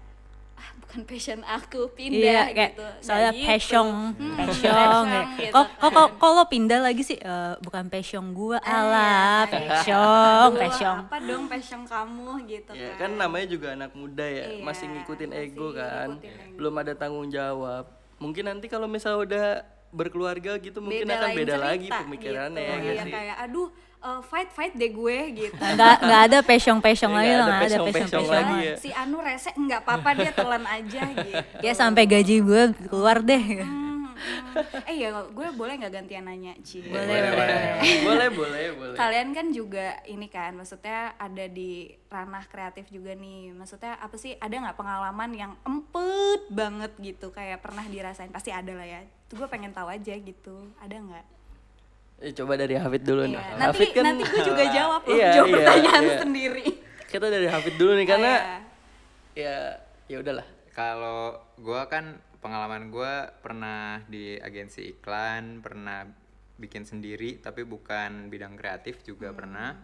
Speaker 2: ah bukan passion aku pindah
Speaker 4: Iya, kayak
Speaker 2: gitu. Nggak
Speaker 4: soalnya
Speaker 2: gitu.
Speaker 4: passion,
Speaker 2: Hmm,
Speaker 4: passion.
Speaker 2: passion
Speaker 4: kayak,
Speaker 2: gitu
Speaker 4: Kok kok kok kok lo pindah lagi sih? Eh, bukan passion gua,
Speaker 2: Ah,
Speaker 4: alah,
Speaker 2: iya,
Speaker 4: passion,
Speaker 2: Aduh,
Speaker 4: passion.
Speaker 2: Apa dong passion kamu gitu
Speaker 1: Ya
Speaker 2: kan.
Speaker 1: kan namanya juga anak muda ya,
Speaker 2: Iya,
Speaker 1: masih ngikutin
Speaker 2: masih
Speaker 1: ego kan,
Speaker 2: ngikutin ego.
Speaker 1: belum ada tanggung jawab. Mungkin nanti kalau misalnya udah berkeluarga gitu mungkin
Speaker 2: Beda
Speaker 1: akan beda lagi
Speaker 2: cerita
Speaker 1: pemikirannya
Speaker 2: gitu.
Speaker 1: ya
Speaker 2: Iya,
Speaker 1: sih?
Speaker 2: kayak aduh eh, fight fight deh gue gitu.
Speaker 4: Nggak nggak ada passion passion
Speaker 1: Iya,
Speaker 4: lagi
Speaker 1: nggak
Speaker 4: loh,
Speaker 1: ada passion-passion
Speaker 4: passion
Speaker 1: lagi
Speaker 4: passion.
Speaker 1: ya.
Speaker 2: si Anu rese nggak apa-apa dia telan aja gitu.
Speaker 4: Ya sampai gaji gue keluar deh.
Speaker 2: Hmm, hmm. Eh ya gue boleh nggak gantian nanya Ci?
Speaker 4: Boleh,
Speaker 1: boleh,
Speaker 4: boleh.
Speaker 1: boleh, boleh, boleh.
Speaker 2: Kalian kan juga ini kan, maksudnya ada di ranah kreatif juga nih. Maksudnya apa sih? Ada nggak pengalaman yang empet banget gitu, kayak pernah dirasain? Pasti ada lah ya. Gue pengen tahu aja gitu. Ada nggak?
Speaker 1: Eh, coba dari Hafid dulu nih.
Speaker 2: Iya. Nanti
Speaker 1: Hafid kan
Speaker 2: nanti gue juga jawab loh,
Speaker 1: Iya,
Speaker 2: jawab
Speaker 1: iya,
Speaker 2: pertanyaan
Speaker 1: iya.
Speaker 2: sendiri.
Speaker 1: Kita dari Hafid dulu nih karena
Speaker 2: Oh, iya.
Speaker 1: ya ya udahlah.
Speaker 3: Kalau gua kan pengalaman gua pernah di agensi iklan, pernah bikin sendiri tapi bukan bidang kreatif juga pernah.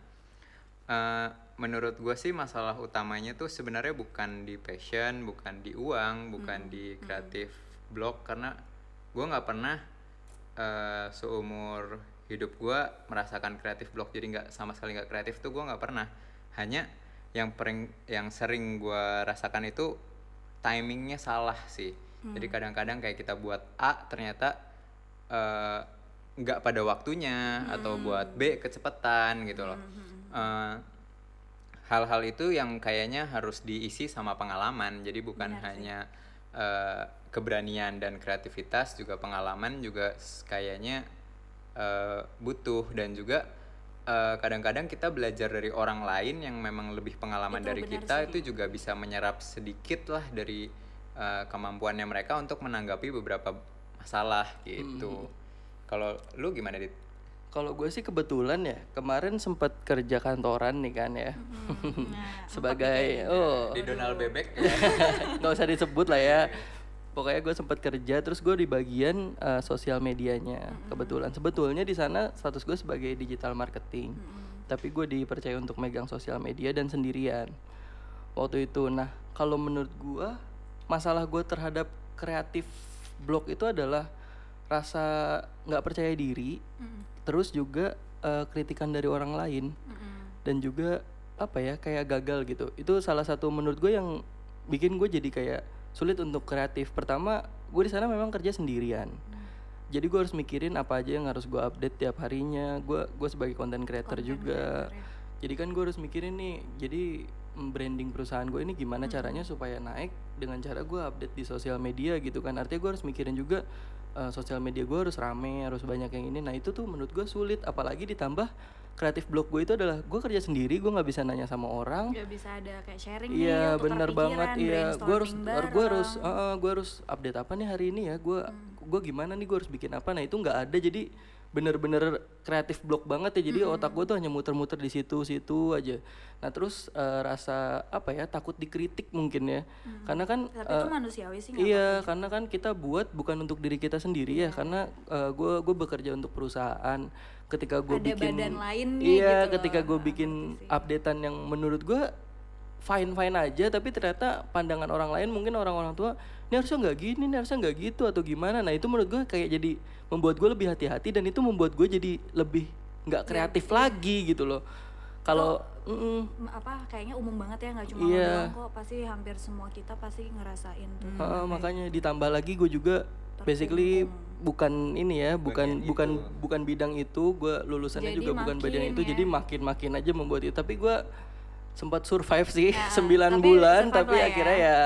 Speaker 3: Eh, menurut gua sih masalah utamanya tuh sebenarnya bukan di passion, bukan di uang, bukan di kreatif blog karena gua nggak pernah eh, seumur hidup gua merasakan kreatif blog jadi nggak sama sekali nggak kreatif tuh gua nggak pernah. Hanya yang pering yang sering gua rasakan itu timingnya salah sih. Jadi kadang-kadang kayak kita buat A ternyata eh, nggak pada waktunya atau buat B kecepatan gitu loh. Eh, hal-hal itu yang kayaknya harus diisi sama pengalaman. Jadi bukan hanya eh, keberanian dan kreativitas, juga pengalaman juga kayaknya eh, butuh dan juga eh, kadang-kadang kita belajar dari orang lain yang memang lebih pengalaman
Speaker 2: Itu
Speaker 3: dari kita
Speaker 2: sih.
Speaker 3: itu juga bisa menyerap sedikit lah dari eh, kemampuannya mereka untuk menanggapi beberapa masalah gitu. Kalau lu gimana dit?
Speaker 1: Kalau gue sih kebetulan ya kemarin sempat kerja kantoran nih kan ya. Sebagai oh
Speaker 3: Di Donald Bebek
Speaker 1: nggak usah disebut lah ya. Pokoknya gue sempat kerja terus gue di bagian eh, sosial medianya kebetulan. Sebetulnya di sana status gue sebagai digital marketing. Tapi gue dipercaya untuk megang sosial media dan sendirian. Waktu itu nah kalau menurut gue masalah gue terhadap kreatif blog itu adalah rasa nggak percaya diri, terus juga eh, kritikan dari orang lain dan juga apa ya kayak gagal gitu itu salah satu menurut gue yang bikin gue jadi kayak sulit untuk kreatif. Pertama gue di sana memang kerja sendirian. Jadi gue harus mikirin apa aja yang harus gue update tiap harinya. Gue gue sebagai content creator juga. jadi kan gue harus mikirin nih jadi branding perusahaan gue ini gimana caranya supaya naik dengan cara gue update di sosial media gitu kan. Artinya gue harus mikirin juga eh, sosial media gue harus rame harus banyak yang ini. Nah itu tuh menurut gue sulit. Apalagi ditambah kreatif blog gue itu adalah gue kerja sendiri gue nggak bisa nanya sama orang.
Speaker 2: Nggak bisa ada kayak sharing
Speaker 1: Iya
Speaker 2: nih,
Speaker 1: benar
Speaker 2: pikiran,
Speaker 1: banget iya. Gue harus
Speaker 2: brainstorming
Speaker 1: gue harus eh, gue harus update apa nih hari ini ya? Gue gue gimana nih? Gue harus bikin apa? Nah itu nggak ada. Jadi bener-bener kreatif blog banget ya. Jadi otak gue tuh hanya muter-muter di situ-situ aja. Nah terus eh, rasa apa ya? Takut dikritik mungkin ya. Karena kan
Speaker 2: Tapi itu
Speaker 1: eh,
Speaker 2: manusiawi sih
Speaker 1: Iya, karena kan kita buat bukan untuk diri kita sendiri ya, karena gue gue bekerja untuk perusahaan. Ketika gue bikin,
Speaker 2: badan lainnya
Speaker 1: iya,
Speaker 2: gitu
Speaker 1: ketika gue bikin updatean yang menurut gue fine fine aja, tapi ternyata pandangan orang lain mungkin orang-orang tua, ini harusnya nggak gini, ini harusnya nggak gitu atau gimana. Nah itu menurut gue kayak jadi membuat gue lebih hati-hati dan itu membuat gue jadi lebih nggak kreatif lagi gitu loh. Kalau.
Speaker 2: M- apa kayaknya umum banget ya nggak cuma
Speaker 1: Iya.
Speaker 2: lo doang kok pasti hampir semua kita pasti ngerasain tuh
Speaker 1: Heeh, makanya ditambah lagi gue juga basically bukan ini ya, bukan bukan bukan bidang itu, gue lulusannya
Speaker 2: Jadi
Speaker 1: juga bukan bidang
Speaker 2: makin
Speaker 1: itu,
Speaker 2: ya.
Speaker 1: jadi makin-makin aja membuat itu. Tapi gue sempat survive sih
Speaker 2: Ya,
Speaker 1: 9
Speaker 2: tapi
Speaker 1: bulan, tapi
Speaker 2: lah ya.
Speaker 1: akhirnya ya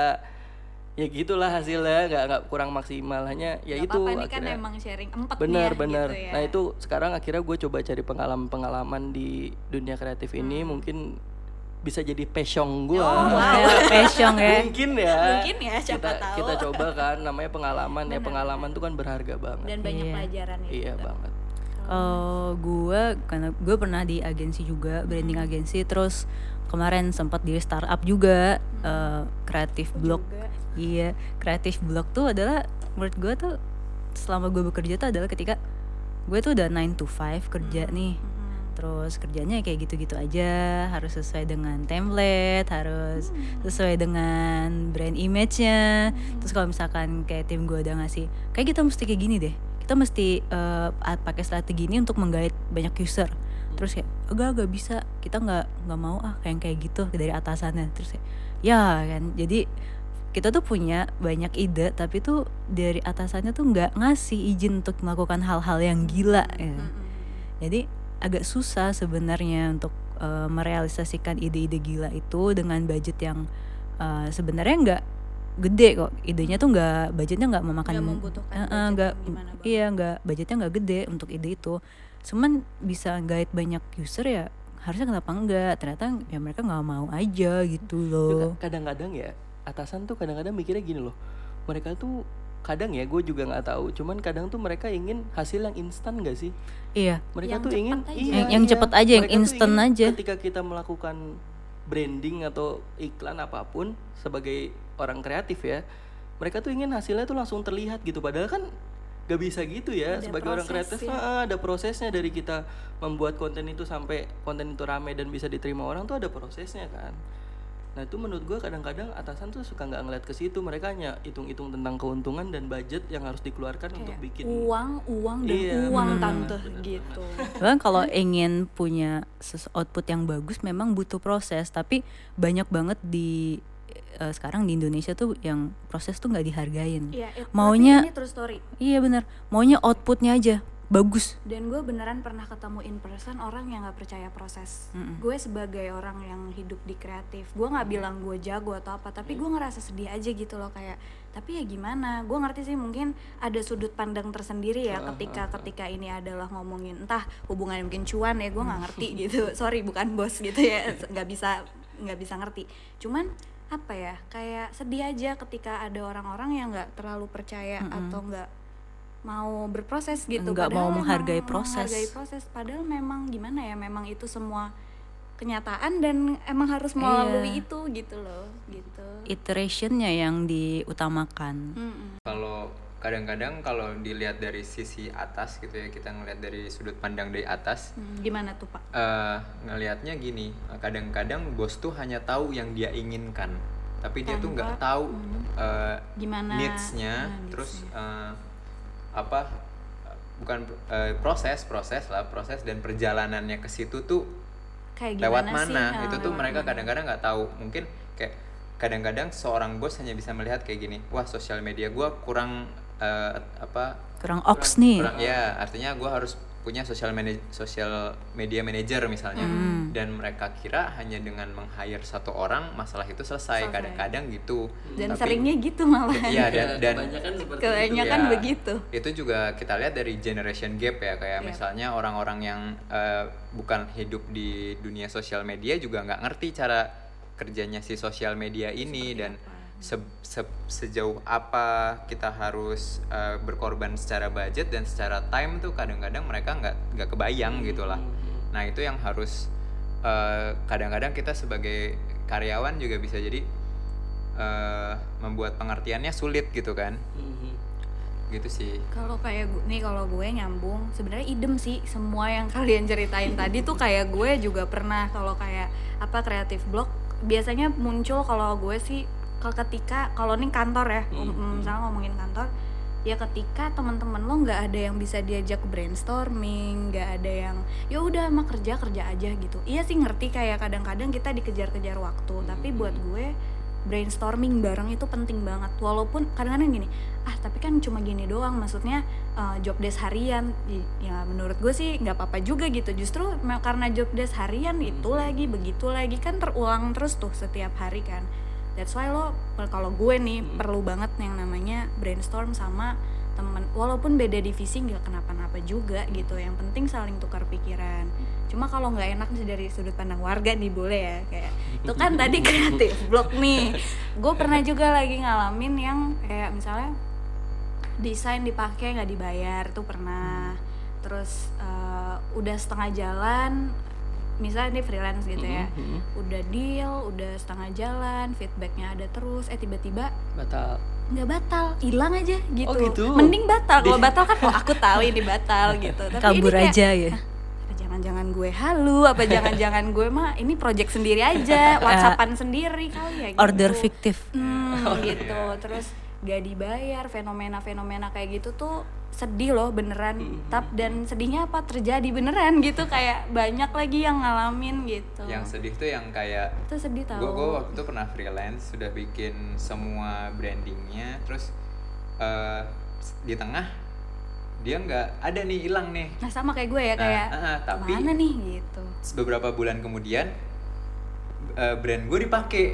Speaker 1: ya gitulah hasilnya nggak nggak kurang maksimal hanya ya
Speaker 2: Gak
Speaker 1: itu
Speaker 2: apa-apa, ini kan emang sharing empat
Speaker 1: bener
Speaker 2: ya,
Speaker 1: bener
Speaker 2: gitu ya.
Speaker 1: nah itu sekarang akhirnya gue coba cari pengalaman pengalaman di dunia kreatif ini
Speaker 2: Hmm.
Speaker 1: mungkin bisa jadi passion gue
Speaker 2: Oh,
Speaker 4: passion ya.
Speaker 1: Mungkin ya.
Speaker 2: Mungkin ya, siapa
Speaker 1: kita,
Speaker 2: tahu.
Speaker 1: kita coba kan namanya pengalaman. Ya pengalaman tuh kan berharga banget.
Speaker 2: Dan banyak
Speaker 4: Iya.
Speaker 2: pelajaran ya
Speaker 1: iya
Speaker 2: juga.
Speaker 1: banget.
Speaker 4: Kalau gue karena gue pernah di agensi juga branding agensi. Terus kemarin sempat di startup juga eh, kreatif blog
Speaker 2: juga.
Speaker 4: Iya kreatif blog tuh adalah menurut gue tuh selama gue bekerja tuh adalah ketika gue tuh udah 9 to 5 kerja nih. Terus kerjanya kayak gitu-gitu aja harus sesuai dengan template harus sesuai dengan brand image-nya. Terus kalau misalkan kayak tim gue udah ngasih kayak kita mesti kayak gini deh. Kita mesti a- pakai strategi ini untuk menggait banyak user. Terus kayak agak agak bisa. Kita nggak nggak mau ah kayak kayak gitu dari atasannya. Terus kayak ya kan. Jadi kita tuh punya banyak ide tapi tuh dari atasannya tuh nggak ngasih izin untuk melakukan hal-hal yang gila ya. jadi agak susah sebenarnya untuk eh, merealisasikan ide-ide gila itu dengan budget yang eh, sebenarnya nggak gede kok. Idenya tuh nggak budgetnya nggak memakan
Speaker 2: Nggak membutuhkan banget.
Speaker 4: iya nggak budgetnya nggak gede untuk ide itu. Cuman bisa guide banyak user ya harusnya kenapa enggak ternyata ya mereka nggak mau aja gitu
Speaker 1: Itu
Speaker 4: loh.
Speaker 1: ka- kadang-kadang ya atasan tuh kadang-kadang mikirnya gini loh mereka tuh kadang ya gue juga nggak tahu cuman kadang tuh mereka ingin hasil yang instan gak sih
Speaker 4: iya
Speaker 1: mereka
Speaker 2: Yang
Speaker 1: tuh ingin
Speaker 2: aja.
Speaker 1: iya,
Speaker 4: Yang- yang
Speaker 1: iya.
Speaker 4: cepet aja, yang
Speaker 1: Mereka
Speaker 4: instan aja.
Speaker 1: ketika kita melakukan branding atau iklan apa pun sebagai orang kreatif ya mereka tuh ingin hasilnya tuh langsung terlihat gitu padahal kan gak bisa gitu ya
Speaker 2: Ada
Speaker 1: sebagai orang kreatif
Speaker 2: ya.
Speaker 1: ah, ada prosesnya dari kita membuat konten itu sampai konten itu rame dan bisa diterima orang tuh ada prosesnya kan nah itu menurut gua kadang-kadang atasan tuh suka nggak ngeliat ke situ. Mereka hanya hitung-hitung tentang keuntungan dan budget yang harus dikeluarkan untuk
Speaker 2: Kayak
Speaker 1: bikin.
Speaker 2: uang uang dan
Speaker 1: Iya,
Speaker 2: uang
Speaker 1: bener
Speaker 2: tante
Speaker 1: bener
Speaker 2: gitu.
Speaker 4: Bahkan kalau ingin punya output yang bagus memang butuh proses, tapi banyak banget di eh, sekarang di Indonesia tuh yang proses tuh nggak dihargain.
Speaker 2: Iya, it-
Speaker 4: Maunya-
Speaker 2: ini true story.
Speaker 4: Iya benar, maunya outputnya aja bagus.
Speaker 2: dan gue beneran pernah ketemu in person orang yang nggak percaya proses. Gue sebagai orang yang hidup di kreatif gue nggak bilang gue jago atau apa tapi gue ngerasa sedih aja gitu loh kayak tapi ya gimana? Gue ngerti sih mungkin ada sudut pandang tersendiri ya ketika ketika ini adalah ngomongin entah hubungan mungkin cuan ya gue nggak ngerti gitu. Sorry bukan bos gitu ya nggak bisa nggak bisa ngerti. Cuman apa ya kayak sedih aja ketika ada orang-orang yang nggak terlalu percaya atau nggak mau berproses gitu
Speaker 4: Nggak
Speaker 2: Padahal
Speaker 4: mau menghargai proses.
Speaker 2: menghargai proses padahal memang gimana ya memang itu semua kenyataan dan emang harus melalui
Speaker 4: Iya.
Speaker 2: itu gitu loh gitu
Speaker 4: Iterationnya yang diutamakan.
Speaker 2: Mm-mm.
Speaker 3: kalau kadang-kadang kalau dilihat dari sisi atas gitu ya kita ngelihat dari sudut pandang dari atas
Speaker 2: Hmm, gimana tuh pak
Speaker 3: eh ngelihatnya gini kadang-kadang bos tuh hanya tahu yang dia inginkan tapi dia tuh nggak
Speaker 2: Tanpa-
Speaker 3: tahu eh,
Speaker 2: gimana
Speaker 3: needs-nya
Speaker 2: Nah,
Speaker 3: terus
Speaker 2: needs-nya.
Speaker 3: Apa bukan eh, proses proses lah proses dan perjalanannya ke situ tuh
Speaker 2: kayak
Speaker 3: lewat
Speaker 2: gimana sih?
Speaker 3: mana
Speaker 2: Ah,
Speaker 3: itu tuh mereka
Speaker 2: mana.
Speaker 3: kadang-kadang nggak tahu mungkin kayak kadang-kadang seorang bos hanya bisa melihat kayak gini wah sosial media gua kurang eh, apa
Speaker 4: Kurang ox nih.
Speaker 3: kurang ya artinya gua harus punya sosial media sosial media manager misalnya.
Speaker 2: Hmm.
Speaker 3: dan mereka kira hanya dengan meng-hire satu orang masalah itu selesai. Kadang-kadang gitu.
Speaker 2: Dan
Speaker 3: Tapi-
Speaker 2: seringnya gitu malah.
Speaker 3: Iya dan dan
Speaker 1: kebanyakan seperti
Speaker 2: kebanyakan
Speaker 3: Ya,
Speaker 2: begitu.
Speaker 3: Itu juga kita lihat dari generation gap ya kayak
Speaker 2: Iya.
Speaker 3: misalnya orang-orang yang eh, bukan hidup di dunia sosial media juga nggak ngerti cara kerjanya si sosial media ini dan se- se- sejauh apa kita harus eh, berkorban secara budget dan secara time tuh kadang-kadang mereka nggak nggak kebayang gitu lah nah itu yang harus eh, kadang-kadang kita sebagai karyawan juga bisa jadi eh, membuat pengertiannya sulit gitu kan.
Speaker 1: Mhm.
Speaker 3: gitu sih.
Speaker 2: Kalau kayak gue nih kalau gue nyambung sebenarnya idem sih semua yang kalian ceritain tadi tuh kayak gue juga pernah kalau kayak apa kreatif blog biasanya muncul kalau gue sih kalau ketika kalau nih kantor ya
Speaker 1: Hmm,
Speaker 2: um, misalnya ngomongin kantor ya ketika teman-teman lo nggak ada yang bisa diajak brainstorming nggak ada yang ya udah mah kerja kerja aja gitu. Iya sih ngerti kayak kadang-kadang kita dikejar-kejar waktu tapi buat gue brainstorming bareng itu penting banget. Walaupun kadang-kadang gini ah tapi kan cuma gini doang maksudnya uh, job desk harian. Ya menurut gue sih nggak apa-apa juga gitu. Justru karena job desk harian itu lagi begitu lagi kan terulang terus tuh setiap hari kan that's why lo kalau gue nih perlu banget yang namanya brainstorm sama temen. Walaupun beda divisi nggak kenapa-napa juga gitu. Yang penting saling tukar pikiran. Cuma kalau nggak enak sih dari sudut pandang warga nih boleh ya kayak itu kan tadi kreatif blok nih. Gue pernah juga lagi ngalamin yang kayak misalnya desain dipakai nggak dibayar tuh pernah. Terus eh, udah setengah jalan misalnya ini freelance gitu ya. Udah deal udah setengah jalan feedbacknya ada terus eh tiba-tiba
Speaker 1: batal.
Speaker 2: nggak batal hilang aja gitu.
Speaker 1: Oh, gitu?
Speaker 2: mending batal. Kalau batal kan oh aku tahu ini batal gitu. Tapi
Speaker 4: kabur
Speaker 2: ini kayak,
Speaker 4: aja ya.
Speaker 2: Apa jangan-jangan gue halu apa jangan-jangan gue mah ini project sendiri aja whatsappan sendiri kali ya gitu.
Speaker 4: order fiktif.
Speaker 2: Hmm, gitu. Terus gak dibayar fenomena-fenomena kayak gitu tuh sedih loh beneran. Tap dan sedihnya apa? Terjadi beneran gitu kayak banyak lagi yang ngalamin gitu.
Speaker 3: Yang sedih tuh yang kayak
Speaker 2: itu sedih tau
Speaker 3: gue gue waktu itu pernah freelance sudah bikin semua brandingnya terus eh, di tengah dia nggak ada nih hilang nih.
Speaker 2: Nah sama kayak gue ya
Speaker 3: Nah,
Speaker 2: kayak
Speaker 3: ah, ah, tapi-
Speaker 2: mana nih? gitu.
Speaker 3: beberapa bulan kemudian eh, brand gue dipakai.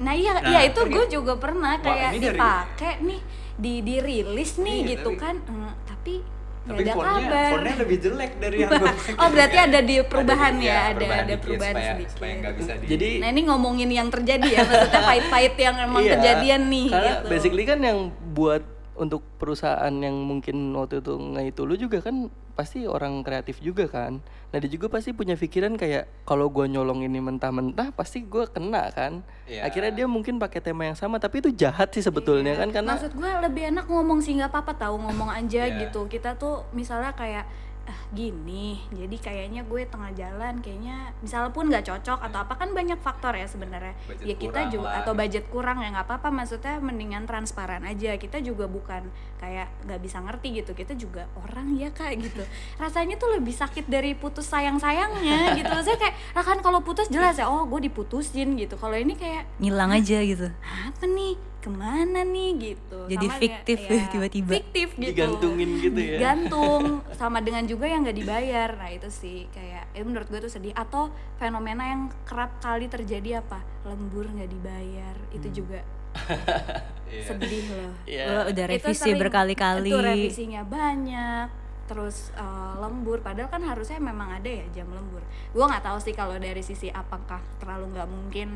Speaker 2: Nah iya,
Speaker 3: Nah,
Speaker 2: iya itu gue juga pernah kayak dipakai nih, di dirilis nih
Speaker 3: Iya,
Speaker 2: gitu
Speaker 3: tapi-
Speaker 2: kan, Hmm, tapi nggak
Speaker 3: tapi
Speaker 2: ada
Speaker 3: fontnya
Speaker 2: kabar.
Speaker 3: fontnya lebih jelek dari yang gue
Speaker 2: oh berarti ada di perubahan
Speaker 3: di-
Speaker 2: ya, ada
Speaker 3: perubahan
Speaker 2: ada perubahan
Speaker 3: supaya,
Speaker 2: sedikit.
Speaker 3: supaya nggak bisa di
Speaker 1: jadi
Speaker 2: Nah ini ngomongin yang terjadi ya, maksudnya pahit-pahit yang emang
Speaker 1: Iya,
Speaker 2: kejadian nih
Speaker 1: karena
Speaker 2: gitu.
Speaker 1: basically kan yang buat untuk perusahaan yang mungkin waktu itu nggak itu lu juga kan pasti orang kreatif juga kan nah dia juga pasti punya pikiran kayak kalau gua nyolong ini mentah-mentah pasti gua kena kan
Speaker 3: Iya.
Speaker 1: akhirnya dia mungkin pakai tema yang sama tapi itu jahat sih sebetulnya kan karena
Speaker 2: Maksud gue lebih enak ngomong sih nggak apa-apa tahu ngomong aja
Speaker 3: Iya.
Speaker 2: gitu. Kita tuh misalnya kayak ah gini, jadi kayaknya gue tengah jalan kayaknya misal pun nggak cocok atau apa kan banyak faktor ya sebenarnya. Ya kita juga
Speaker 3: lah,
Speaker 2: atau budget kurang ya nggak apa-apa. Maksudnya mendingan transparan aja. Kita juga bukan kayak nggak bisa ngerti gitu. Kita juga orang ya kak gitu. Rasanya tuh lebih sakit dari putus sayang sayangnya gitu. Maksudnya kayak, lah kan kalau putus jelas ya, oh gue diputusin gitu. Kalau ini kayak
Speaker 4: ngilang aja gitu
Speaker 2: apa nih ke mana nih gitu.
Speaker 4: Jadi
Speaker 2: Sama
Speaker 4: fiktif ya, tiba-tiba.
Speaker 2: fiktif gitu.
Speaker 1: Digantungin gitu ya.
Speaker 2: gantung sama dengan juga yang nggak dibayar. Nah itu sih kayak itu menurut gue tuh sedih. Atau fenomena yang kerap kali terjadi apa? Lembur nggak dibayar. Itu
Speaker 4: Hmm.
Speaker 2: juga
Speaker 3: Iya.
Speaker 2: sedih loh.
Speaker 1: Iya.
Speaker 4: Lo udah
Speaker 2: Itu
Speaker 4: revisi
Speaker 2: sering-
Speaker 4: berkali-kali.
Speaker 2: itu revisinya banyak terus eh, lembur. Padahal kan harusnya memang ada ya jam lembur. Gue nggak tahu sih kalau dari sisi apakah terlalu nggak mungkin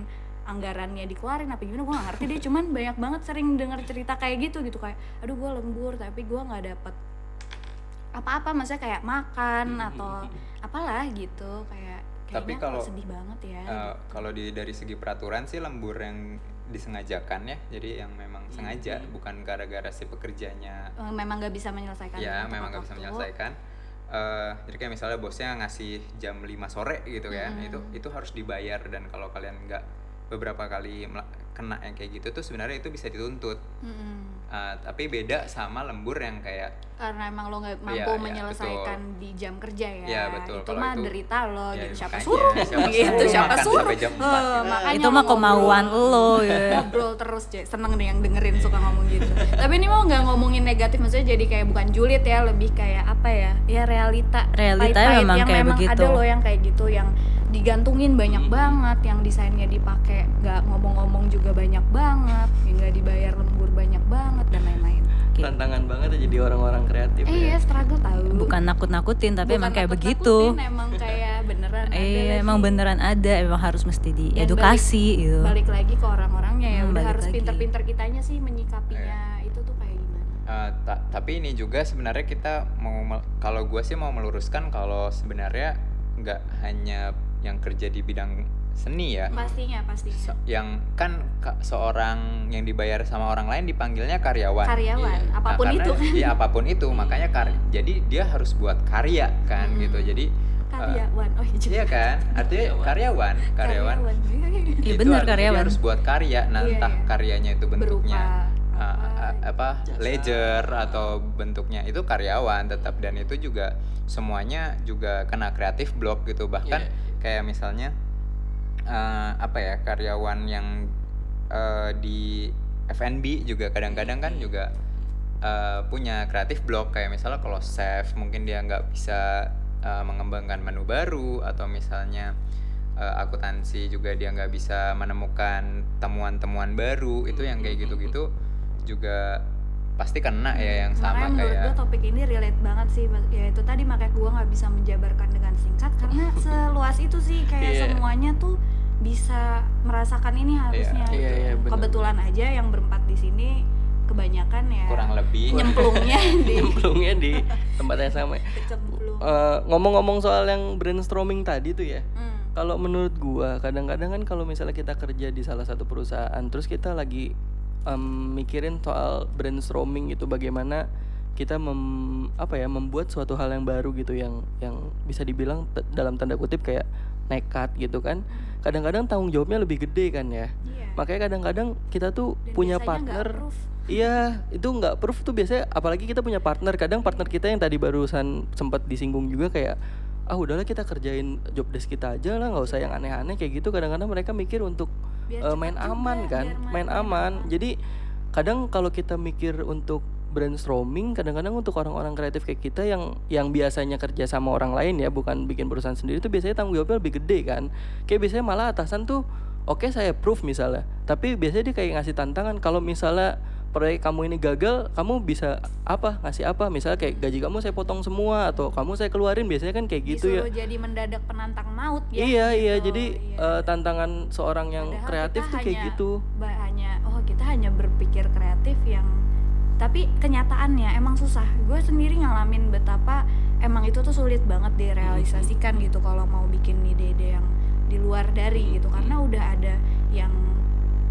Speaker 2: anggarannya dikeluarin apa gimana gue nggak ngerti deh. Cuman banyak banget sering dengar cerita kayak gitu gitu kayak aduh gue lembur tapi gue nggak dapet apa-apa. Maksudnya kayak makan atau apalah gitu. Kayak
Speaker 3: Tapi kalau,
Speaker 2: sedih banget ya. gitu.
Speaker 3: kalau di dari segi peraturan sih lembur yang disengajakan ya. Jadi yang memang sengaja bukan gara-gara si pekerjanya.
Speaker 2: Eh, memang nggak bisa menyelesaikan
Speaker 3: ya memang nggak bisa menyelesaikan. Eh, jadi kayak misalnya bosnya ngasih jam 5 sore gitu ya itu itu harus dibayar. Dan kalau kalian nggak beberapa kali kena yang kayak gitu tuh sebenarnya itu bisa dituntut
Speaker 2: Mm-mm.
Speaker 3: Eh, tapi beda sama lembur yang kayak
Speaker 2: karena emang lo nggak mampu
Speaker 3: Iya, iya,
Speaker 2: menyelesaikan di jam kerja ya.
Speaker 3: Iya, betul.
Speaker 2: Itu
Speaker 3: Kalau
Speaker 2: mah
Speaker 3: itu-
Speaker 2: derita lo
Speaker 3: ya,
Speaker 2: gitu. Siapa
Speaker 3: makanya,
Speaker 2: suruh?
Speaker 3: siapa
Speaker 2: gitu. Siapa suruh?
Speaker 3: jam
Speaker 2: Eh,
Speaker 3: 4 gitu.
Speaker 2: makanya
Speaker 4: itu
Speaker 2: lo
Speaker 4: mah kemauan lo ya
Speaker 2: Ngobrol terus, Cek. Seneng nih yang dengerin suka ngomong gitu. Tapi ini mau nggak ngomongin negatif, maksudnya jadi kayak bukan julid ya, lebih kayak apa ya? Ya realita.
Speaker 4: Realita memang
Speaker 2: yang
Speaker 4: kayak
Speaker 2: memang
Speaker 4: begitu.
Speaker 2: ada loh yang kayak gitu yang digantungin banyak banget, yang desainnya dipakai nggak ngomong-ngomong juga banyak banget, yang nggak dibayar lembur banyak banget dan lain-lain.
Speaker 4: Oke.
Speaker 1: tantangan banget ya jadi orang-orang kreatif
Speaker 2: Eh, iya,
Speaker 1: ya
Speaker 2: struggle tahu.
Speaker 4: bukan nakut-nakutin tapi
Speaker 2: Bukan
Speaker 4: emang kayak begitu
Speaker 2: emang kayak beneran ada
Speaker 4: eh
Speaker 2: lagi.
Speaker 4: emang beneran ada emang harus mesti
Speaker 2: Dan
Speaker 4: diedukasi
Speaker 2: balik,
Speaker 4: gitu
Speaker 2: balik lagi ke orang-orangnya ya
Speaker 4: Hmm,
Speaker 2: udah harus pinter-pinter kitanya sih menyikapinya
Speaker 3: Iya.
Speaker 2: itu tuh kayak gimana
Speaker 3: Eh, ta- tapi ini juga sebenarnya kita mau kalau gue sih mau meluruskan kalau sebenarnya nggak hanya yang kerja di bidang seni ya.
Speaker 2: Pastinya pastinya.
Speaker 3: Se- yang kan ka- seorang yang dibayar sama orang lain dipanggilnya karyawan.
Speaker 2: Karyawan
Speaker 3: Nah,
Speaker 2: apa pun
Speaker 3: karena-
Speaker 2: itu. kan
Speaker 3: iya apa pun itu. Makanya kar jadi dia harus buat karya kan
Speaker 2: Hmm.
Speaker 3: gitu. Jadi eh,
Speaker 2: karyawan oh iya juga.
Speaker 3: iya kan? Artinya karyawan. karyawan.
Speaker 4: Iya,
Speaker 3: itu
Speaker 4: bener,
Speaker 3: artinya dia
Speaker 4: karyawan.
Speaker 3: harus buat karya. Nah
Speaker 2: Iya,
Speaker 3: entah
Speaker 2: iya.
Speaker 3: karyanya itu
Speaker 2: berupa
Speaker 3: bentuknya uh,
Speaker 2: apa,
Speaker 3: uh, apa
Speaker 1: Jasa.
Speaker 3: ledger atau bentuknya itu karyawan tetap. Dan itu juga semuanya juga kena kreatif block gitu. Bahkan
Speaker 1: Iya.
Speaker 3: kayak misalnya uh, apa ya karyawan yang uh, di F&B juga kadang-kadang kan juga uh, punya kreatif block kayak misalnya kalau chef mungkin dia nggak bisa uh, mengembangkan menu baru. Atau misalnya eh, akuntansi juga dia nggak bisa menemukan temuan-temuan baru. Itu yang kayak gitu-gitu juga pasti kena ya yang sama
Speaker 2: makanya menurut
Speaker 3: kayak
Speaker 2: gue topik ini relate banget sih ya itu tadi makanya gue nggak bisa menjabarkan dengan singkat karena seluas itu sih kayak
Speaker 1: Iya.
Speaker 2: semuanya tuh bisa merasakan ini harusnya
Speaker 1: Iya,
Speaker 2: gitu.
Speaker 1: iya, benar.
Speaker 2: kebetulan aja yang berempat di sini kebanyakan ya
Speaker 3: kurang lebih
Speaker 2: nyemplungnya di
Speaker 1: nyemplungnya di tempat yang sama Eh, ngomong-ngomong soal yang brainstorming tadi tuh ya
Speaker 2: Hmm.
Speaker 1: kalau menurut gua kadang-kadang kan kalau misalnya kita kerja di salah satu perusahaan terus kita lagi em, mikirin soal brainstorming gitu bagaimana kita mem, apa ya membuat suatu hal yang baru gitu yang yang bisa dibilang dalam tanda kutip kayak nekat gitu kan kadang-kadang tanggung jawabnya lebih gede kan ya
Speaker 2: Iya.
Speaker 1: makanya kadang-kadang kita tuh
Speaker 2: Dan
Speaker 1: punya partner. Iya, itu nggak proof tuh biasanya apalagi kita punya partner. Kadang partner kita yang tadi barusan sempat disinggung juga kayak ah udahlah kita kerjain job desk kita aja lah, nggak usah yang aneh-aneh kayak gitu. Kadang-kadang mereka mikir untuk
Speaker 2: Biar
Speaker 1: eh, main aman
Speaker 2: juga,
Speaker 1: kan, main
Speaker 2: main
Speaker 1: aman. Jadi kadang kalau kita mikir untuk brainstorming, kadang-kadang untuk orang-orang kreatif kayak kita yang yang biasanya kerja sama orang lain ya, bukan bikin perusahaan sendiri tuh biasanya tanggung jawabnya lebih gede kan. Kayak biasanya malah atasan tuh oke saya proof misalnya, tapi biasanya dia kayak ngasih tantangan kalau misalnya proyek kamu ini gagal, kamu bisa apa ngasih apa? Misalnya kayak gaji kamu saya potong semua atau kamu saya keluarin biasanya kan kayak gitu ya.
Speaker 2: Disuruh jadi mendadak penantang maut ya
Speaker 1: Iya iya
Speaker 2: gitu.
Speaker 1: jadi
Speaker 2: Iya.
Speaker 1: eh, tantangan seorang yang
Speaker 2: Padahal
Speaker 1: kreatif tuh kayak
Speaker 2: hanya-
Speaker 1: gitu.
Speaker 2: ba- hanya oh kita hanya berpikir kreatif yang tapi kenyataannya emang susah gue sendiri ngalamin betapa emang itu tuh sulit banget direalisasikan gitu kalau mau bikin ide-ide yang di luar dari gitu karena udah ada yang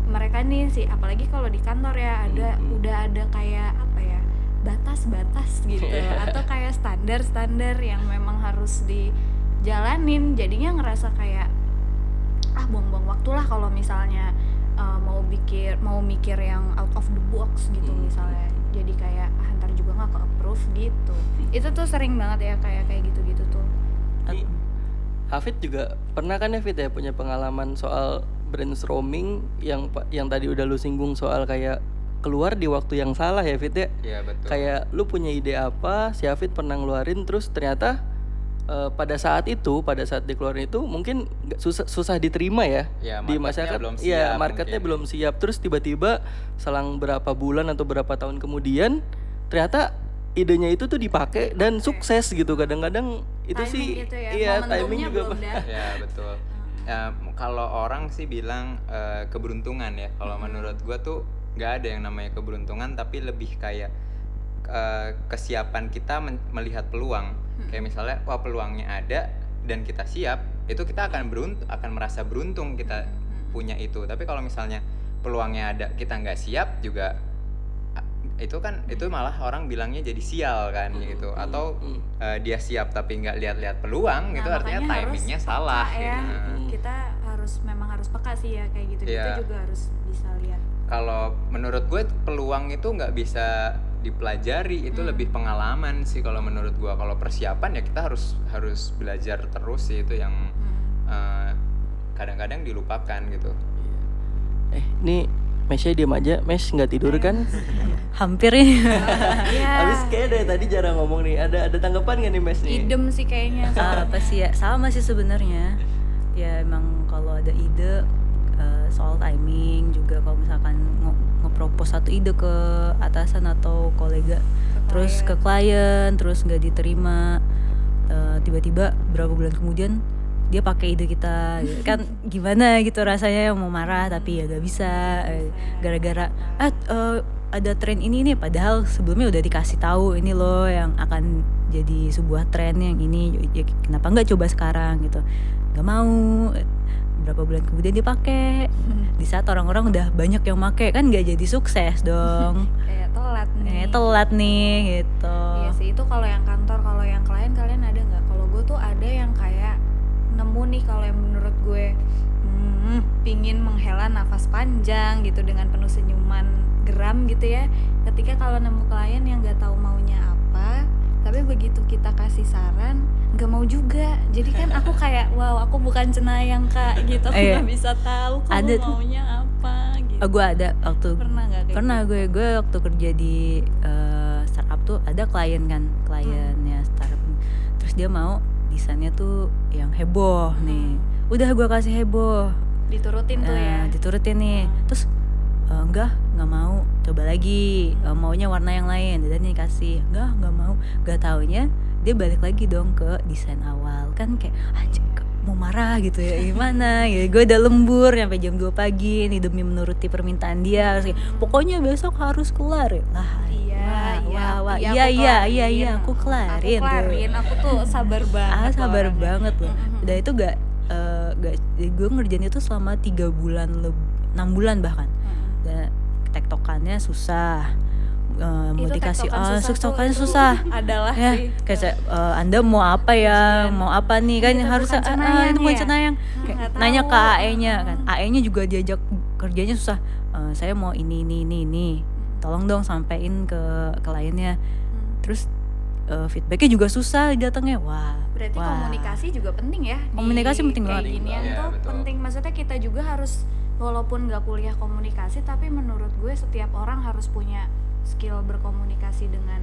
Speaker 2: mereka nih sih apalagi kalau di kantor ya ada
Speaker 1: Hmm.
Speaker 2: udah ada kayak apa ya batas-batas gitu. Atau kayak standar-standar yang memang harus dijalanin. Jadinya ngerasa kayak ah buang-buang waktu lah kalau misalnya uh, mau pikir mau mikir yang out of the box gitu
Speaker 1: Hmm.
Speaker 2: misalnya. Jadi kayak ah ntar juga nggak ke approve gitu. Itu tuh sering banget ya kayak kayak gitu-gitu tuh.
Speaker 1: Hafid juga pernah kan ya Fit ya punya pengalaman soal brainstorming yang yang tadi udah lu singgung soal kayak keluar di waktu yang salah ya Fit ya.
Speaker 3: Iya betul.
Speaker 1: Kayak lu punya ide apa, si Hafid pernah ngeluarin terus ternyata eh, pada saat itu, pada saat dikeluarin itu mungkin susah susah diterima ya
Speaker 3: Ya,
Speaker 1: di masyarakat.
Speaker 3: belum
Speaker 1: Iya,
Speaker 3: siap
Speaker 1: marketnya
Speaker 3: mungkin.
Speaker 1: belum siap. Terus tiba-tiba selang berapa bulan atau berapa tahun kemudian ternyata idenya itu tuh dipakai dan sukses gitu. Kadang-kadang itu
Speaker 2: Timing
Speaker 1: sih
Speaker 2: gitu ya,
Speaker 1: iya timing juga
Speaker 2: belum
Speaker 3: ya betul ya m- kalau orang sih bilang eh, keberuntungan ya. Kalau menurut gua tuh nggak ada yang namanya keberuntungan tapi lebih kayak eh, kesiapan kita melihat peluang. Kayak misalnya wah peluangnya ada dan kita siap itu kita akan beruntung akan merasa beruntung kita punya itu. Tapi kalau misalnya peluangnya ada kita nggak siap juga itu kan itu malah orang bilangnya jadi sial kan gitu. atau eh, dia siap tapi nggak lihat-lihat peluang
Speaker 2: Nah,
Speaker 3: itu artinya timingnya
Speaker 2: peka
Speaker 3: salah
Speaker 2: ya.
Speaker 3: gitu. Nah,
Speaker 2: kita harus memang harus peka sih ya kayak gitu. Gitu
Speaker 3: Iya.
Speaker 2: juga harus bisa lihat.
Speaker 3: Kalau menurut gue peluang itu nggak bisa dipelajari itu lebih pengalaman sih kalau menurut gue. Kalau persiapan ya kita harus harus belajar terus sih itu yang eh, kadang-kadang dilupakan gitu.
Speaker 1: Eh, ini Mesnya diam aja, Mes nggak tidur kan?
Speaker 4: hampir ini
Speaker 2: Iya.
Speaker 1: Habis kayak dari tadi jarang ngomong nih. Ada ada tanggapan gak nih Mes nih?
Speaker 2: idem sih kayaknya
Speaker 4: apa sih ya sama sih sebenarnya ya emang kalau ada ide eh, soal timing juga kalau misalkan nge- nge-propose satu ide ke atasan atau kolega terus ke klien terus nggak diterima eh, tiba-tiba berapa bulan kemudian dia pakai ide kita gitu. kan gimana gitu rasanya mau marah tapi ya gak bisa eh, gara-gara ah eh, ada tren ini nih padahal sebelumnya udah dikasih tahu ini loh yang akan jadi sebuah tren yang ini ya, kenapa nggak coba sekarang gitu. Nggak mau. Berapa bulan kemudian dia pakai. Di saat orang-orang udah banyak yang make kan nggak jadi sukses dong.
Speaker 2: Kayak telat nih.
Speaker 4: Eh telat nih gitu.
Speaker 2: Iya sih itu kalau yang kantor, kalau yang klien kalian ada nggak? Kalau gue tuh ada yang kayak nemu nih kalau yang menurut gue hmm, pingin menghela nafas panjang gitu dengan penuh senyuman geram gitu ya. Ketika kalau nemu klien yang nggak tahu maunya apa, tapi begitu kita kasih saran nggak mau juga. Jadi kan aku kayak wow aku bukan cenayang kak gitu, aku
Speaker 4: Iya.
Speaker 2: nggak bisa tahu kamu
Speaker 4: Ada tuh.
Speaker 2: maunya apa gitu.
Speaker 4: Oh, gue ada waktu
Speaker 2: Pernah nggak kayak
Speaker 4: pernah
Speaker 2: gitu?
Speaker 4: gue gue waktu kerja di eh, startup tuh ada klien kan kliennya startup terus dia mau desainnya tuh yang heboh nih. Udah gue kasih heboh.
Speaker 2: Diturutin tuh ya?
Speaker 4: Nah, diturutin nih. Terus "Eh, enggak nggak mau. Coba lagi. Eh, maunya warna yang lain. Dan nih kasih enggak nggak mau. Gak taunya dia balik lagi dong ke desain awal. Kan kayak anjir mau marah gitu ya? Gimana? Ya gue udah lembur sampai jam 2 pagi nih demi menuruti permintaan dia. Kayak, pokoknya besok harus kelar. Ya lah
Speaker 2: iya
Speaker 4: wah,
Speaker 2: iya
Speaker 4: wah,
Speaker 2: iya,
Speaker 4: iya
Speaker 2: aku
Speaker 4: iya iya
Speaker 2: kelarin.
Speaker 4: iya aku kelarin
Speaker 2: aku
Speaker 4: tuh.
Speaker 2: kelarin aku tuh sabar banget
Speaker 4: ah
Speaker 2: loh
Speaker 4: sabar
Speaker 2: orangnya.
Speaker 4: banget loh
Speaker 2: Mm-mm.
Speaker 4: udah itu gak eh, gak gue ngerjain itu selama tiga bulan lebih enam bulan bahkan
Speaker 2: Mm-mm.
Speaker 4: dan tektokannya susah Eh, mau
Speaker 2: Itu
Speaker 4: dikasih ah
Speaker 2: susah tuh, itu
Speaker 4: susah
Speaker 2: adalah
Speaker 4: ya
Speaker 2: sih
Speaker 4: kayak eh, anda mau apa ya mau apa nih kan
Speaker 2: Kita
Speaker 4: harus
Speaker 2: bukan
Speaker 4: ah, ah, itu bukan
Speaker 2: ya?
Speaker 4: cenayang
Speaker 2: Hmm,
Speaker 4: Kayak nanya ke
Speaker 2: tahu.
Speaker 4: AE-nya kan AE-nya juga diajak kerjanya susah Eh, saya mau ini ini ini ini tolong dong sampein ke kliennya
Speaker 2: Hmm.
Speaker 4: terus eh, feedbacknya juga susah datangnya wah
Speaker 2: Berarti
Speaker 4: wah.
Speaker 2: komunikasi juga penting ya. di
Speaker 4: Komunikasi penting
Speaker 2: kayak
Speaker 4: banget.
Speaker 2: ginian
Speaker 3: Iya,
Speaker 2: tuh
Speaker 3: betul.
Speaker 2: penting. Maksudnya kita juga harus walaupun nggak kuliah komunikasi, tapi menurut gue setiap orang harus punya skill berkomunikasi dengan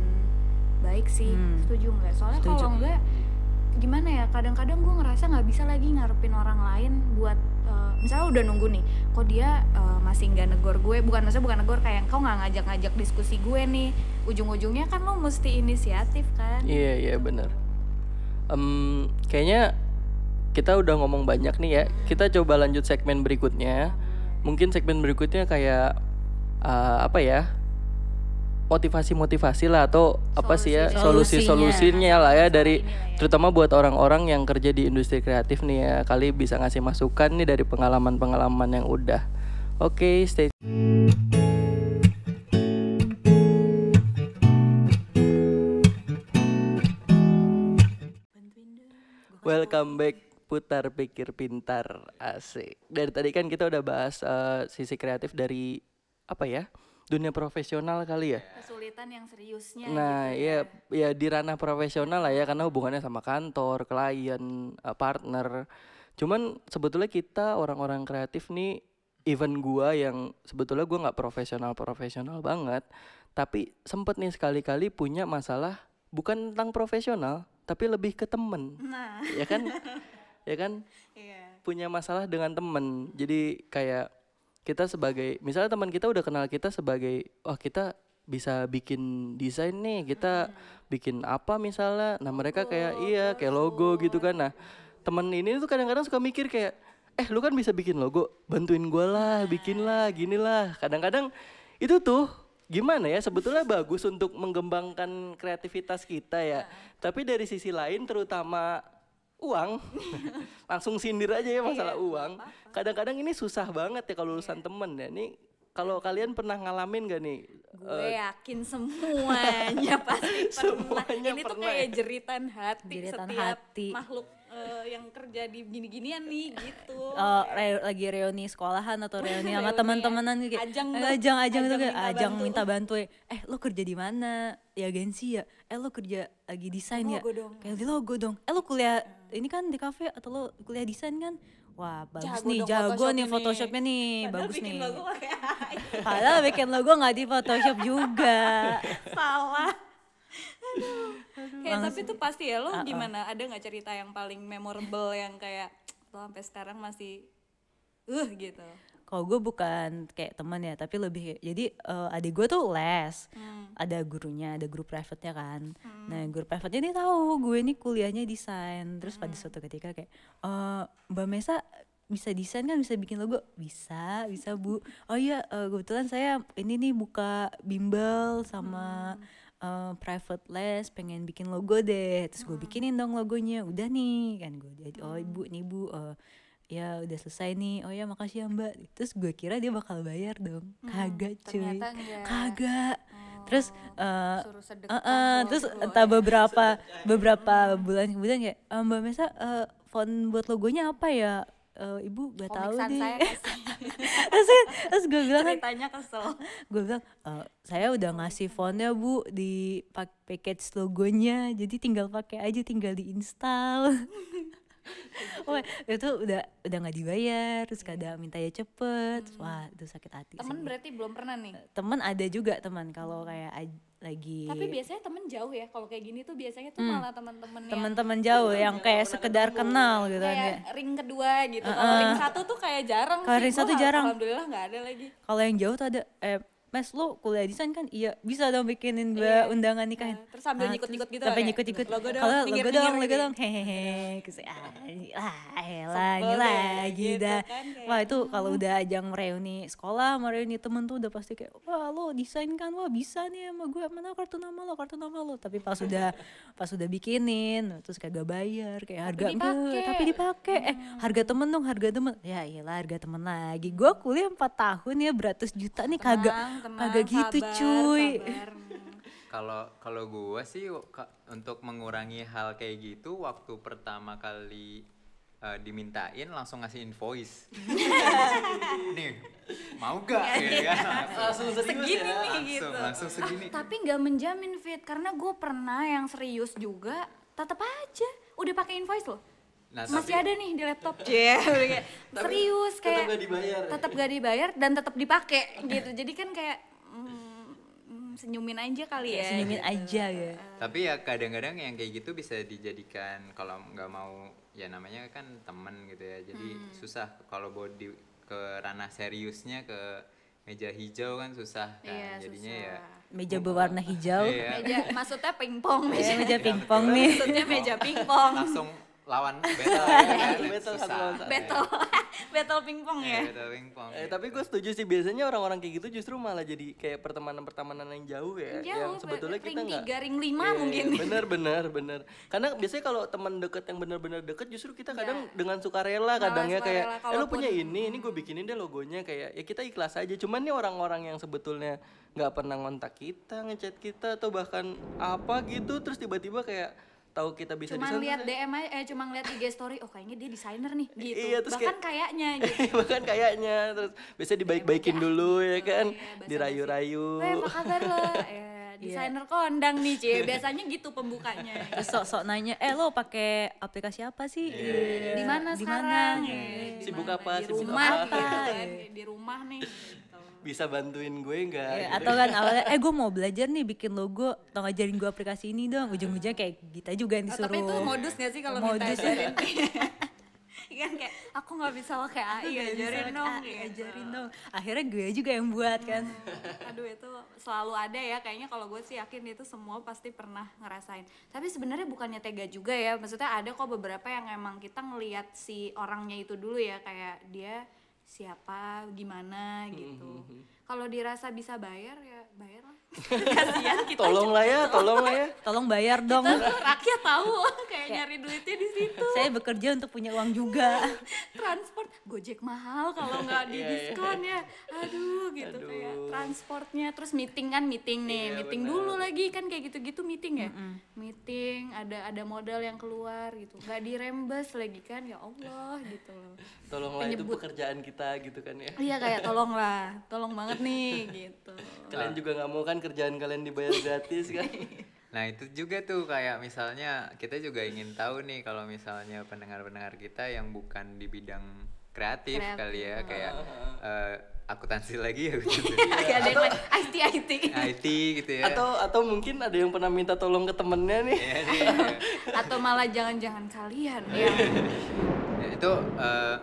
Speaker 2: baik sih.
Speaker 4: Hmm.
Speaker 2: Setuju nggak? Soalnya
Speaker 4: Setuju.
Speaker 2: kalau nggak gimana ya? Kadang-kadang gue ngerasa nggak bisa lagi ngarepin orang lain buat eh, misalnya udah nunggu nih, kok dia eh, masih nggak negor gue? Bukan maksudnya bukan negor kayak kau nggak ngajak-ngajak diskusi gue nih. Ujung-ujungnya kan lo mesti inisiatif kan?
Speaker 1: Iya iya benar. Em, kayaknya kita udah ngomong banyak nih ya. Kita coba lanjut segmen berikutnya. Mungkin segmen berikutnya kayak eh, apa ya? Motivasi-motivasi lah atau apa sih ya
Speaker 4: Solusi-
Speaker 1: solusi-solusinya lah ya dari
Speaker 2: ya.
Speaker 1: terutama buat orang-orang yang kerja di industri kreatif nih ya kali bisa ngasih masukan nih dari pengalaman-pengalaman yang udah. Oke, stay Welcome back putar pikir pintar asik. Dari tadi kan kita udah bahas eh, sisi kreatif dari apa ya dunia profesional kali ya.
Speaker 2: kesulitan yang seriusnya
Speaker 1: Nah
Speaker 2: gitu
Speaker 1: ya ya di ranah profesional lah ya karena hubungannya sama kantor, klien, eh, partner. Cuman sebetulnya kita orang-orang kreatif nih, even gua yang sebetulnya gua nggak profesional profesional banget, tapi sempet nih sekali-kali punya masalah bukan tentang profesional, tapi lebih ke temen,
Speaker 2: nah
Speaker 1: ya kan? ya kan?
Speaker 2: iya
Speaker 1: punya masalah dengan temen jadi kayak kita sebagai misalnya teman kita udah kenal kita sebagai wah kita bisa bikin desain nih kita bikin apa misalnya. Nah mereka kayak iya kayak logo gitu kan. Nah temen ini tuh kadang-kadang suka mikir kayak eh lu kan bisa bikin logo bantuin gua lah bikin lah gini lah. Kadang-kadang itu tuh gimana ya sebetulnya bagus untuk mengembangkan kreativitas kita ya. Tapi dari sisi lain terutama uang langsung sindir aja ya masalah uang kadang-kadang ini susah banget ya kalau urusan temen ya ini kalau kalian pernah ngalamin gak nih
Speaker 2: gue yakin semuanya pasti pernah
Speaker 1: Semuanya
Speaker 2: ini tuh
Speaker 1: pernah
Speaker 2: kayak
Speaker 1: ya?
Speaker 2: jeritan hati
Speaker 4: Jeritan
Speaker 2: setiap
Speaker 4: hati.
Speaker 2: makhluk eh, yang kerja di gini-ginian nih gitu
Speaker 4: Oh, re- lagi reuni sekolahan atau reuni sama
Speaker 2: Reuni
Speaker 4: teman-temanan
Speaker 2: ya.
Speaker 4: gitu
Speaker 2: Ajang
Speaker 4: "Eh,
Speaker 2: tuh,
Speaker 4: ajang ajang itu
Speaker 2: ajang
Speaker 4: kayak
Speaker 2: minta
Speaker 4: ajang
Speaker 2: bantu."
Speaker 4: minta bantu ya. eh lo kerja di mana ya agensi ya eh lo kerja lagi desain ya
Speaker 2: dong.
Speaker 4: kayak di logo dong eh lo kuliah ini kan di kafe atau lo kuliah desain kan? Wah bagus
Speaker 2: Jago
Speaker 4: nih jago
Speaker 2: Photoshopnya
Speaker 4: nih photoshopnya nih
Speaker 2: Padahal
Speaker 4: bagus
Speaker 2: bikin
Speaker 4: nih.
Speaker 2: logo pakai AI.
Speaker 4: padahal bikin logo nggak di photoshop juga.
Speaker 2: Salah. Kayak tapi tuh pasti ya lo gimana? Ada nggak cerita yang paling memorable yang kayak lo sampai sekarang masih uh gitu
Speaker 4: kalau gue bukan kayak teman ya tapi lebih kayak- jadi eh, adik gue tuh les.
Speaker 2: Hmm.
Speaker 4: ada gurunya ada guru private-nya kan. Nah guru private-nya dia tahu gue ini kuliahnya desain. Terus pada
Speaker 2: Hmm.
Speaker 4: suatu ketika kayak eh mbak Mesa bisa desain kan? Bisa bikin logo? Bisa bisa bu. Oh iya eh, kebetulan saya ini nih buka bimbel sama
Speaker 2: Hmm.
Speaker 4: eh, private les pengen bikin logo deh. Terus gue bikinin dong logonya. Udah nih kan gue jadi oh ibu nih bu eh, ya udah selesai nih oh ya makasih ya mbak. Terus gue kira dia bakal bayar dong. Kagak cuy.
Speaker 2: Hmm,
Speaker 4: kagak. Terus eh,
Speaker 2: suruh sedekah
Speaker 4: eh, eh,
Speaker 2: buat
Speaker 4: terus
Speaker 2: lo,
Speaker 4: entah
Speaker 2: ya.
Speaker 4: beberapa beberapa bulan kemudian kayak "Eh, mbak Mesa eh, font buat logonya apa ya? Eh, ibu gak tahu deh.
Speaker 2: saya kasih.
Speaker 4: terus, terus gue bilang kan
Speaker 2: ceritanya kesel.
Speaker 4: gue bilang "Eh, saya udah ngasih fontnya bu di pak- package logonya. Jadi tinggal pakai aja tinggal diinstal Wah, itu udah udah nggak dibayar terus kadang minta ya cepet. Wah itu sakit hati
Speaker 2: temen
Speaker 4: sih.
Speaker 2: berarti belum pernah nih?
Speaker 4: Temen ada juga teman kalau kayak lagi
Speaker 2: tapi biasanya temen jauh ya kalau kayak gini tuh biasanya tuh malah temen-temen yang
Speaker 4: teman-teman jauh yang kayak sekedar kenal gitu kan
Speaker 2: kayak
Speaker 4: ya.
Speaker 2: ring kedua gitu. Kalau ring satu tuh kayak jarang
Speaker 4: Kalau ring satu jarang.
Speaker 2: alhamdulillah nggak ada lagi.
Speaker 4: Kalau yang jauh tuh ada eh Mas lo kuliah desain kan? Iya, bisa dong bikinin gua
Speaker 2: Iya.
Speaker 4: undangan nikahin.
Speaker 2: Nah, terus sambil
Speaker 4: Ah,
Speaker 2: nyikut-nyikut
Speaker 4: terus
Speaker 2: gitu
Speaker 4: Sampai nyikut-nyikut.
Speaker 2: logo dong,
Speaker 4: Kalau logo dong, logo
Speaker 2: gitu.
Speaker 4: dong. Hehehe. Terus ah, lah, elah,
Speaker 2: Sebel
Speaker 4: ini lagi
Speaker 2: gitu
Speaker 4: dah.
Speaker 2: kan, kayak,
Speaker 4: Wah, itu kalau udah ajang reuni sekolah sama reuni temen tuh udah pasti kayak, "Wah, lo desain kan? Wah, bisa nih sama gue. Mana kartu nama lo? Kartu nama lo." Tapi pas udah pas udah bikinin, terus kagak bayar, kayak harga enggak, tapi dipakai. Eh, harga temen dong, harga temen. Ya iyalah harga temen lagi. Gua kuliah 4 tahun ya beratus juta nih kagak
Speaker 2: Tenang,
Speaker 4: kagak gitu
Speaker 2: sabar,
Speaker 4: cuy.
Speaker 2: sabar.
Speaker 3: Kalau kalau gua sih untuk mengurangi hal kayak gitu waktu pertama kali eh, dimintain langsung ngasih invoice. nih, mau gak ya kan? Langsung,
Speaker 1: Langsung
Speaker 2: Segini
Speaker 1: ya.
Speaker 2: nih gitu.
Speaker 3: langsung, langsung segini.
Speaker 2: tapi nggak menjamin fit karena gue pernah yang serius juga tetap aja udah pakai invoice loh
Speaker 3: Nah,
Speaker 2: masih
Speaker 3: tapi-
Speaker 2: ada nih di laptop udah kayak serius
Speaker 1: tetap
Speaker 2: kayak
Speaker 1: nggak dibayar ya?
Speaker 2: tetap gak dibayar dan tetap dipakai gitu jadi kan kayak mm, mm, senyumin aja kali ya
Speaker 4: Senyumin
Speaker 2: gitu.
Speaker 4: aja ya.
Speaker 3: Tapi ya kadang-kadang yang kayak gitu bisa dijadikan kalau nggak mau ya namanya kan temen gitu ya. Jadi
Speaker 2: Hmm.
Speaker 3: susah kalau bawa di ke ranah seriusnya ke meja hijau kan susah kan.
Speaker 2: Iya,
Speaker 3: Jadinya
Speaker 2: susah.
Speaker 3: ya
Speaker 4: Meja berwarna hijau.
Speaker 3: Iya.
Speaker 2: meja maksudnya pingpong
Speaker 4: Ya,
Speaker 2: meja
Speaker 4: meja pingpong nih.
Speaker 2: maksudnya meja pingpong
Speaker 3: langsung lawan battle ya kan.
Speaker 1: Battle satu
Speaker 3: Susah.
Speaker 1: lawan satu.
Speaker 2: battle battle pingpong
Speaker 3: Iya,
Speaker 2: ya
Speaker 3: battle pingpong.
Speaker 1: Eh, tapi gue setuju sih biasanya orang-orang kayak gitu justru malah jadi kayak pertemanan-pertemanan yang jauh ya,
Speaker 2: Jauh,
Speaker 1: yang sebetulnya
Speaker 2: ring
Speaker 1: kita nggak.
Speaker 2: ring lima
Speaker 1: Iya,
Speaker 2: mungkin.
Speaker 1: Bener bener bener. Karena biasanya kalau teman deket yang bener-bener deket justru kita kadang
Speaker 2: Iya.
Speaker 1: dengan sukarela kadangnya kayak,
Speaker 2: sukarela,
Speaker 1: eh lu punya ini, ini gue bikinin deh logonya kayak ya kita ikhlas aja. Cuman nih orang-orang yang sebetulnya nggak pernah ngontak kita, ngechat kita atau bahkan apa gitu, terus tiba-tiba kayak tahu kita bisa
Speaker 2: cuma
Speaker 1: di sana,
Speaker 2: lihat DM aja eh cuma lihat IG story oh kayaknya dia desainer nih gitu
Speaker 1: Iya, terus
Speaker 2: bahkan
Speaker 1: kayak-
Speaker 2: kayaknya gitu
Speaker 1: bahkan kayaknya terus biasanya dibaik-baikin dulu ya kan
Speaker 2: Iya,
Speaker 1: dirayu-rayu
Speaker 2: Weh, apa kabar lo? Ya, desainer kondang nih, Cie. Biasanya gitu pembukanya.
Speaker 4: Terus sok-sok nanya, "Eh, lo pakai aplikasi apa sih?" Iya.
Speaker 2: Di mana
Speaker 4: Di
Speaker 2: sekarang? Ya, di
Speaker 1: Sibuk apa?
Speaker 2: Di
Speaker 1: Sibuk
Speaker 2: rumah
Speaker 1: apa?
Speaker 2: gitu kan. Di rumah nih gitu.
Speaker 1: Bisa bantuin gue nggak
Speaker 4: Ya,
Speaker 1: gitu.
Speaker 4: atau kan awalnya eh gue mau belajar nih bikin logo tau ngajarin gue aplikasi ini dong ujung-ujungnya kayak kita juga yang
Speaker 2: Oh,
Speaker 4: disuruh
Speaker 2: tapi itu modus gak sih kalau minta
Speaker 4: Modus.
Speaker 2: ajarin? kan kayak aku nggak bisa pakai AI ajarin dong
Speaker 4: Ah,
Speaker 2: gitu.
Speaker 4: ajarin dong akhirnya gue juga yang buat kan
Speaker 2: Aduh itu selalu ada ya kayaknya kalau gue sih yakin itu semua pasti pernah ngerasain. Tapi sebenarnya bukannya tega juga ya. Maksudnya ada kok beberapa yang emang kita ngelihat si orangnya itu dulu ya kayak dia siapa, gimana gitu. Kalau dirasa bisa bayar ya bayar lah. Kasihan kita
Speaker 1: tolong lah ya tolong lah ya.
Speaker 4: Tolong bayar dong.
Speaker 2: Kita tuh rakyat tahu kayak nyari duitnya di situ.
Speaker 4: saya bekerja untuk punya uang juga.
Speaker 2: Transport gojek mahal kalau nggak di diskon ya. Aduh gitu kayak transportnya. Terus meeting kan meeting nih. Meeting dulu lagi kan kayak gitu-gitu meeting ya? Meeting ada ada modal yang keluar gitu. Nggak dirembes lagi kan? Ya allah gitu loh.
Speaker 1: Tolonglah itu
Speaker 2: Penyebut.
Speaker 1: pekerjaan kita gitu kan ya.
Speaker 2: Iya kayak tolonglah. Tolong banget nih gitu.
Speaker 1: Kalian juga nggak mau kan kerjaan kalian dibayar gratis kan
Speaker 3: Nah itu juga tuh kayak misalnya kita juga ingin tahu nih kalau misalnya pendengar-pendengar kita yang bukan di bidang kreatif,
Speaker 2: Kreatif.
Speaker 3: kali ya kayak eh, akuntansi lagi ya gitu.
Speaker 2: kayak ada yang IT IT
Speaker 3: IT gitu ya.
Speaker 1: atau atau mungkin ada yang pernah minta tolong ke temennya nih
Speaker 3: Ya, nih,
Speaker 2: atau malah jangan-jangan kalian yang
Speaker 3: ya, itu eh,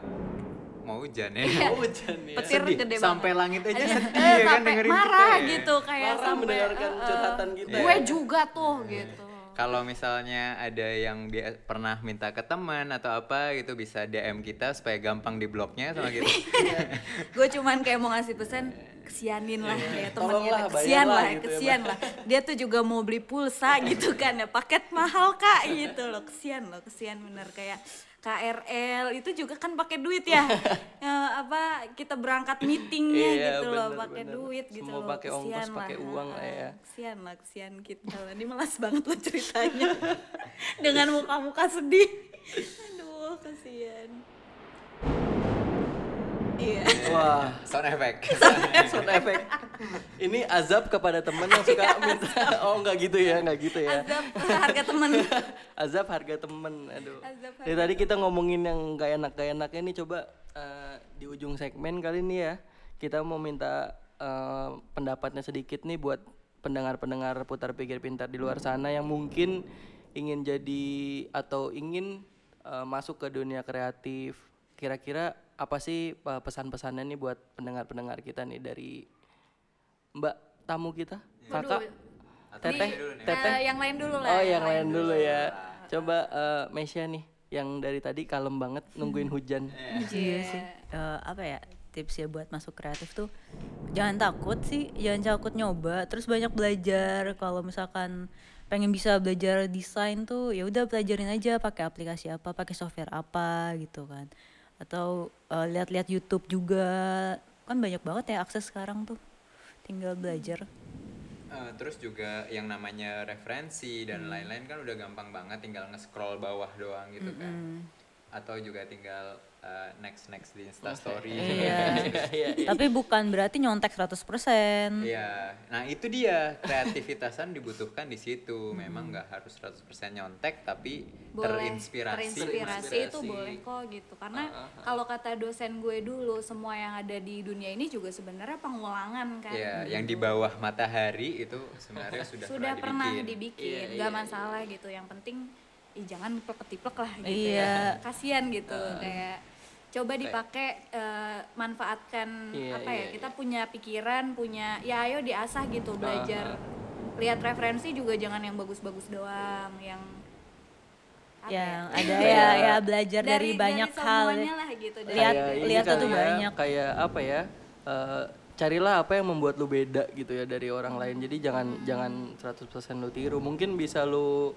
Speaker 3: mau hujan ya.
Speaker 1: oh hujan ya.
Speaker 2: Petir
Speaker 3: Sedih,
Speaker 2: gede
Speaker 3: sampai
Speaker 2: banget.
Speaker 3: langit aja
Speaker 2: Eh,
Speaker 3: sedih
Speaker 2: eh,
Speaker 3: ya kan
Speaker 2: sampai
Speaker 3: dengerin
Speaker 2: marah
Speaker 3: kita ya.
Speaker 2: gitu kayak
Speaker 1: Marah
Speaker 2: sampai
Speaker 1: mendengarkan
Speaker 2: eh,
Speaker 1: curhatan kita
Speaker 2: gue
Speaker 1: ya.
Speaker 2: juga tuh gitu.
Speaker 3: Kalau misalnya ada yang dia pernah minta ke teman atau apa gitu bisa DM kita supaya gampang dibloknya sama kita.
Speaker 2: gue cuman kayak mau ngasih pesan kesianin lah ya temennya kesian lah
Speaker 1: gitu ya,
Speaker 2: kesian lah. Dia tuh juga mau beli pulsa gitu kan ya paket mahal kak gitu loh. Kesian loh kesian bener kayak KRL itu juga kan pakai duit ya. Ya, apa kita berangkat meetingnya
Speaker 1: Iya,
Speaker 2: gitu loh
Speaker 1: bener,
Speaker 2: pakai
Speaker 1: bener.
Speaker 2: duit gitu
Speaker 1: Semua
Speaker 2: loh.
Speaker 1: pakai ongkos, pakai uang lah ya.
Speaker 2: kesian lah kesian kita ini malas banget lo ceritanya. Dengan muka-muka sedih. Aduh kesian iya
Speaker 1: Wah,
Speaker 3: sound effect
Speaker 1: sound effect. Ini azab kepada temen yang suka minta. Oh, enggak gitu ya, enggak gitu ya.
Speaker 2: azab harga temen
Speaker 1: azab harga temen. Aduh.
Speaker 2: Azab
Speaker 1: Dari tadi kita ngomongin yang gak enak gak enaknya nih coba eh, di ujung segmen kali ini ya. Kita mau minta eh, pendapatnya sedikit nih buat pendengar-pendengar putar pikir pintar di luar sana yang mungkin ingin jadi atau ingin eh, masuk ke dunia kreatif. Kira-kira apa sih eh, pesan-pesannya nih buat pendengar-pendengar kita nih dari Mbak tamu kita? Kakak? Teteh? Teteh?
Speaker 2: Eh, yang lain dulu lah
Speaker 1: Oh, yang lain dulu ya. Coba eh, Mesya nih, yang dari tadi kalem banget nungguin hujan.
Speaker 5: Iya sih. Eh, apa ya tips ya buat masuk kreatif tuh jangan takut sih, jangan takut nyoba, terus banyak belajar. Kalau misalkan pengen bisa belajar desain tuh ya udah pelajarin aja pakai aplikasi apa, pakai software apa gitu kan. Atau eh, lihat-lihat YouTube juga. Kan banyak banget ya akses sekarang tuh. Tinggal belajar.
Speaker 3: Eh, terus juga yang namanya referensi dan lain-lain kan udah gampang banget tinggal nge-scroll bawah doang gitu kan atau juga tinggal eh, next next di instastory
Speaker 5: Iya. Tapi bukan berarti nyontek 100%.
Speaker 3: Iya, nah itu dia. Kreativitasan dibutuhkan di situ. Memang nggak harus 100% nyontek, tapi
Speaker 2: boleh.
Speaker 3: terinspirasi.
Speaker 2: terinspirasi itu boleh kok gitu. Karena kalau kata dosen gue dulu semua yang ada di dunia ini juga sebenarnya pengulangan kan?
Speaker 3: Iya, yang di bawah matahari itu sebenarnya sudah,
Speaker 2: sudah pernah
Speaker 3: dibikin.
Speaker 2: dibikin.
Speaker 1: Iya,
Speaker 2: nggak
Speaker 1: iya,
Speaker 2: masalah gitu. Yang penting ih jangan plek-ketiplek lah gitu
Speaker 5: Iya.
Speaker 2: ya. Kasihan gitu. Kayak coba dipakai eh, manfaatkan
Speaker 1: Iya,
Speaker 2: apa ya
Speaker 1: iya,
Speaker 2: kita punya pikiran punya ya ayo diasah gitu belajar lihat referensi juga jangan yang bagus-bagus doang yang apa
Speaker 5: Yang
Speaker 2: ya?
Speaker 5: ada ya ya belajar dari, banyak hal.
Speaker 2: semuanya lah gitu dari
Speaker 5: Lihat-
Speaker 1: Kayak ini
Speaker 5: lihat tuh
Speaker 1: ya,
Speaker 5: banyak.
Speaker 1: Kayak apa ya? eh, carilah apa yang membuat lu beda gitu ya dari orang lain. Jadi jangan jangan 100% lu tiru. Mungkin bisa lu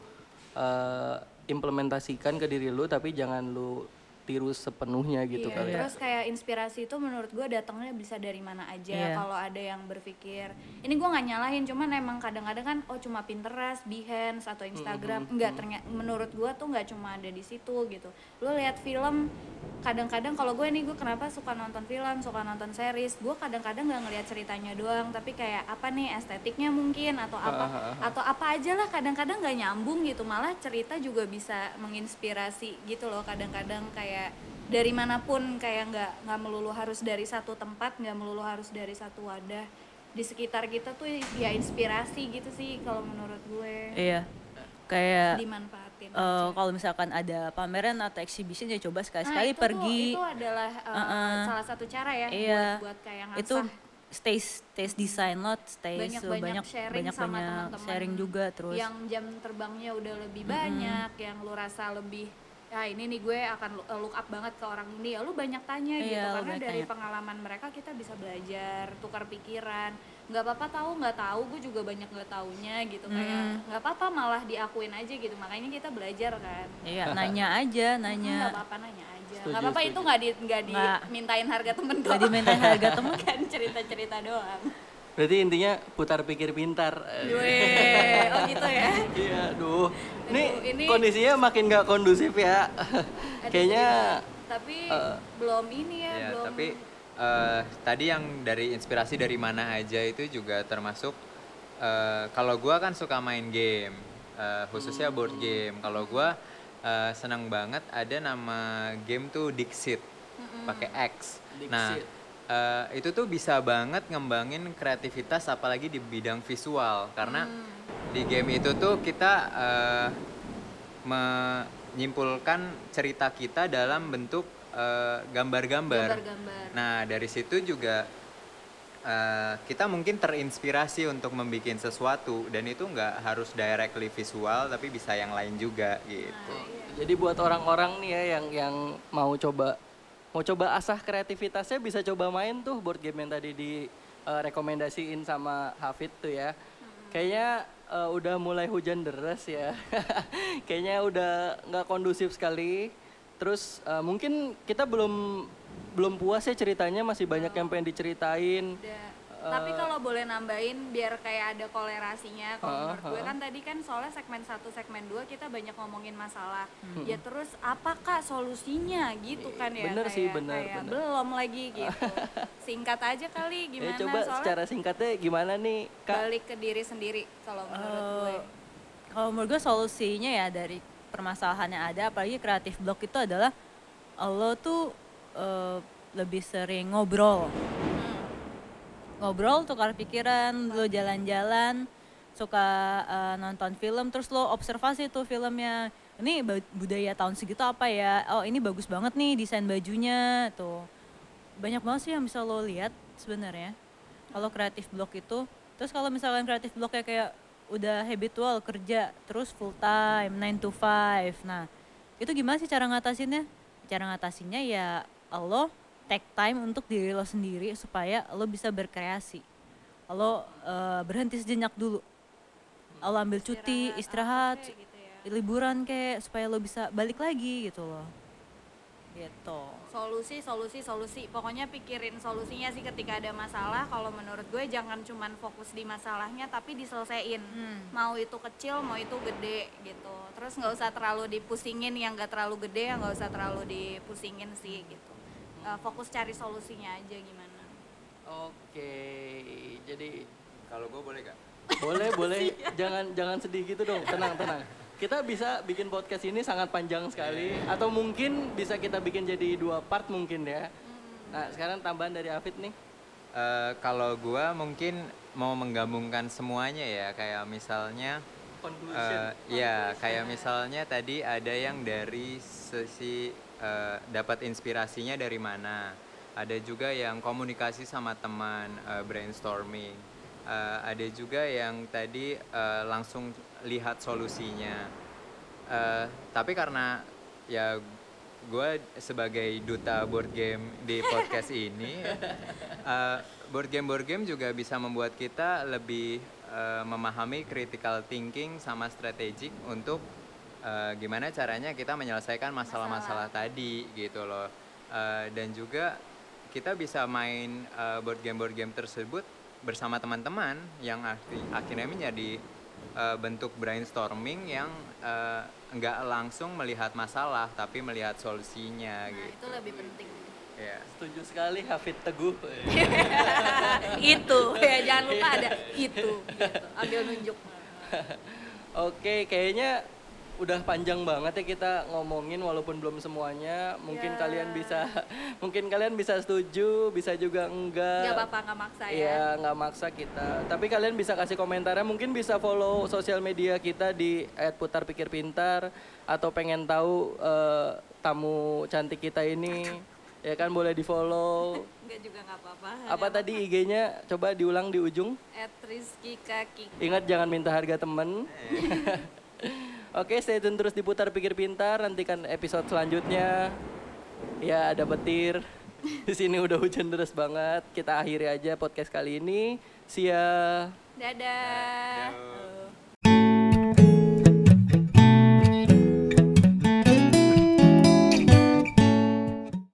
Speaker 1: eh, implementasikan ke diri lu tapi jangan lu tiru sepenuhnya gitu
Speaker 2: Iya,
Speaker 1: kali ya.
Speaker 2: Terus kayak inspirasi itu menurut gue datangnya bisa dari mana aja.
Speaker 5: Iya.
Speaker 2: Kalau ada yang berpikir, ini gue nggak nyalahin, cuman emang kadang-kadang kan, oh cuma Pinterest, Behance atau Instagram, enggak ternyata menurut gue tuh nggak cuma ada di situ gitu. Lu lihat film, kadang-kadang kalau gue nih gue kenapa suka nonton film, suka nonton series, gue kadang-kadang nggak ngelihat ceritanya doang, tapi kayak apa nih estetiknya mungkin atau apa atau apa aja lah kadang-kadang nggak nyambung gitu, malah cerita juga bisa menginspirasi gitu loh kadang-kadang kayak dari mana pun kayak nggak nggak melulu harus dari satu tempat nggak melulu harus dari satu wadah di sekitar kita tuh ya inspirasi gitu sih kalau menurut gue
Speaker 5: Iya. Kayak
Speaker 2: dimanfaatin
Speaker 5: eh, kalau misalkan ada pameran atau exhibition ya coba
Speaker 2: Nah,
Speaker 5: sekali-sekali
Speaker 2: itu tuh-
Speaker 5: pergi.
Speaker 2: itu adalah uh, salah satu cara ya
Speaker 5: Iya.
Speaker 2: buat buat kayak
Speaker 5: itu
Speaker 2: ngasah
Speaker 5: stay taste design lot, stay
Speaker 2: banyak banyak
Speaker 5: banyak
Speaker 2: sharing
Speaker 5: banyak
Speaker 2: sama
Speaker 5: banyak
Speaker 2: teman-teman
Speaker 5: sharing juga terus.
Speaker 2: yang jam terbangnya udah lebih banyak yang lu rasa lebih ya ini nih gue akan lo- look up banget ke orang ini ya lu banyak tanya gitu
Speaker 5: Iya, lu
Speaker 2: karena dari
Speaker 5: tanya.
Speaker 2: pengalaman mereka kita bisa belajar tukar pikiran nggak apa-apa tahu nggak tahu gue juga banyak nggak taunya gitu kayak nggak apa-apa malah diakuin aja gitu makanya kita belajar kan
Speaker 5: Iya, nanya aja,
Speaker 2: nggak
Speaker 5: nanya.
Speaker 2: apa-apa nanya aja nggak apa-apa itu nggak di nggak
Speaker 5: Nggak.
Speaker 2: dimintain harga temen kok
Speaker 5: Gak dimintain harga temen.
Speaker 2: kan cerita-cerita doang
Speaker 1: Berarti intinya putar pikir pintar. Eh,
Speaker 2: Weh, oh gitu ya
Speaker 1: Iya, Aduh,
Speaker 2: ini-
Speaker 1: kondisinya makin nggak kondusif ya. Kayaknya
Speaker 2: tapi
Speaker 1: eh,
Speaker 2: belum ini ya,
Speaker 3: Ya,
Speaker 2: belum
Speaker 3: tapi eh, tadi yang dari inspirasi dari mana aja itu juga termasuk eh, kalau gua kan suka main game, eh, khususnya board game. Kalau gua eh, senang banget ada nama game tuh Dixit, pakai X. Nah, Eh, itu tuh bisa banget ngembangin kreativitas apalagi di bidang visual karena di game itu tuh kita eh, menyimpulkan cerita kita dalam bentuk eh, gambar-gambar.
Speaker 2: gambar-gambar.
Speaker 3: Nah, dari situ juga eh, kita mungkin terinspirasi untuk membuat sesuatu dan itu nggak harus directly visual tapi bisa yang lain juga gitu.
Speaker 1: Jadi buat orang-orang nih ya yang yang mau coba mau coba asah kreativitasnya bisa coba main tuh board game yang tadi di eh, rekomendasiin sama Hafid tuh ya. Kayaknya eh, udah mulai hujan deras ya. Kayaknya udah nggak kondusif sekali. Terus eh, mungkin kita belum belum puas ya ceritanya masih banyak yang pengen diceritain.
Speaker 2: Udah Tapi kalau boleh nambahin biar kayak ada kolerasinya. Kalau
Speaker 1: Ha,
Speaker 2: menurut gue
Speaker 1: ha.
Speaker 2: kan tadi kan soalnya segmen 1, segmen 2 kita banyak ngomongin masalah. Ya terus apakah solusinya gitu kan ya?
Speaker 1: Bener sih,
Speaker 2: kayak-
Speaker 1: bener,
Speaker 2: kayak
Speaker 1: bener.
Speaker 2: belum lagi gitu. Singkat aja kali
Speaker 1: Ya
Speaker 2: gimana
Speaker 1: coba
Speaker 2: soalnya
Speaker 1: secara singkatnya gimana nih Kak?
Speaker 2: balik ke diri sendiri kalau menurut gue.
Speaker 4: Eh, kalau menurut gue solusinya ya dari permasalahan yang ada apalagi kreatif block itu adalah Allah tuh eh, lebih sering ngobrol ngobrol tukar pikiran lo jalan-jalan suka eh, nonton film terus lo observasi tuh filmnya ini budaya tahun segitu apa ya? Oh ini bagus banget nih desain bajunya tuh. Banyak banget sih yang bisa lo lihat sebenarnya kalau kreatif block itu. Terus kalau misalkan kreatif blocknya kayak udah habitual kerja terus full time 9 to 5 nah itu gimana sih cara ngatasinnya? Cara ngatasinnya ya lo take time untuk diri lo sendiri supaya lo bisa berkreasi. Lo eh, berhenti sejenak dulu. Lo ambil cuti istirahat
Speaker 2: kayak gitu ya.
Speaker 4: liburan kayak supaya lo bisa balik lagi gitu loh. Gitu.
Speaker 2: Solusi solusi solusi. Pokoknya pikirin solusinya sih ketika ada masalah. Kalau menurut gue jangan cuman fokus di masalahnya tapi diselesain mau itu kecil mau itu gede gitu. Terus nggak usah terlalu dipusingin yang nggak terlalu gede yang nggak usah terlalu dipusingin sih gitu Eh, fokus cari solusinya aja gimana?
Speaker 1: Oke, jadi
Speaker 3: Kalau gue boleh gak?
Speaker 1: boleh boleh. Jangan jangan sedih gitu dong. Tenang tenang. Kita bisa bikin podcast ini sangat panjang sekali. Atau mungkin bisa kita bikin jadi dua part mungkin ya. Nah sekarang tambahan dari Afid nih.
Speaker 3: Eh, kalau gue mungkin mau menggabungkan semuanya ya. Kayak misalnya
Speaker 1: conclusion.
Speaker 3: Eh, ya, kayak misalnya tadi ada yang dari sisi eh, dapat inspirasinya dari mana. Ada juga yang komunikasi sama teman, eh, brainstorming. Eh, ada juga yang tadi eh, langsung lihat solusinya. Eh, tapi karena ya gue sebagai duta board game di podcast ini, eh, board game board game juga bisa membuat kita lebih eh, memahami critical thinking sama strategik untuk eh, gimana caranya kita menyelesaikan masalah-masalah tadi gitu loh. Eh, dan juga kita bisa main eh, board game board game tersebut bersama teman-teman yang akhi- akhirnya menjadi eh, bentuk brainstorming yang eh, nggak langsung melihat masalah tapi melihat solusinya
Speaker 2: nah
Speaker 3: gitu.
Speaker 2: itu lebih penting
Speaker 3: Ya.
Speaker 1: setuju sekali Hafid Teguh
Speaker 2: itu ya jangan lupa ada itu gitu. ambil nunjuk
Speaker 1: Oke, kayaknya udah panjang banget ya kita ngomongin walaupun belum semuanya. Mungkin
Speaker 2: Ya.
Speaker 1: kalian bisa mungkin kalian bisa setuju, bisa juga enggak.
Speaker 2: nggak apa-apa nggak maksa ya
Speaker 1: Iya, nggak maksa kita. Tapi kalian bisa kasih komentarnya, mungkin bisa follow sosial media kita di @putarpikirpintar atau pengen tahu eh, tamu cantik kita ini, ya kan boleh di follow.
Speaker 2: nggak juga nggak apa-apa
Speaker 1: Apa tadi IG-nya? Coba diulang di ujung.
Speaker 2: at Rizky Kaki
Speaker 1: Ingat jangan minta harga temen. Oke, stay tune terus diputar pikir pintar. Nantikan episode selanjutnya. Ya, ada petir. Di sini udah hujan deras banget. Kita akhiri aja podcast kali ini. See ya.
Speaker 2: dadah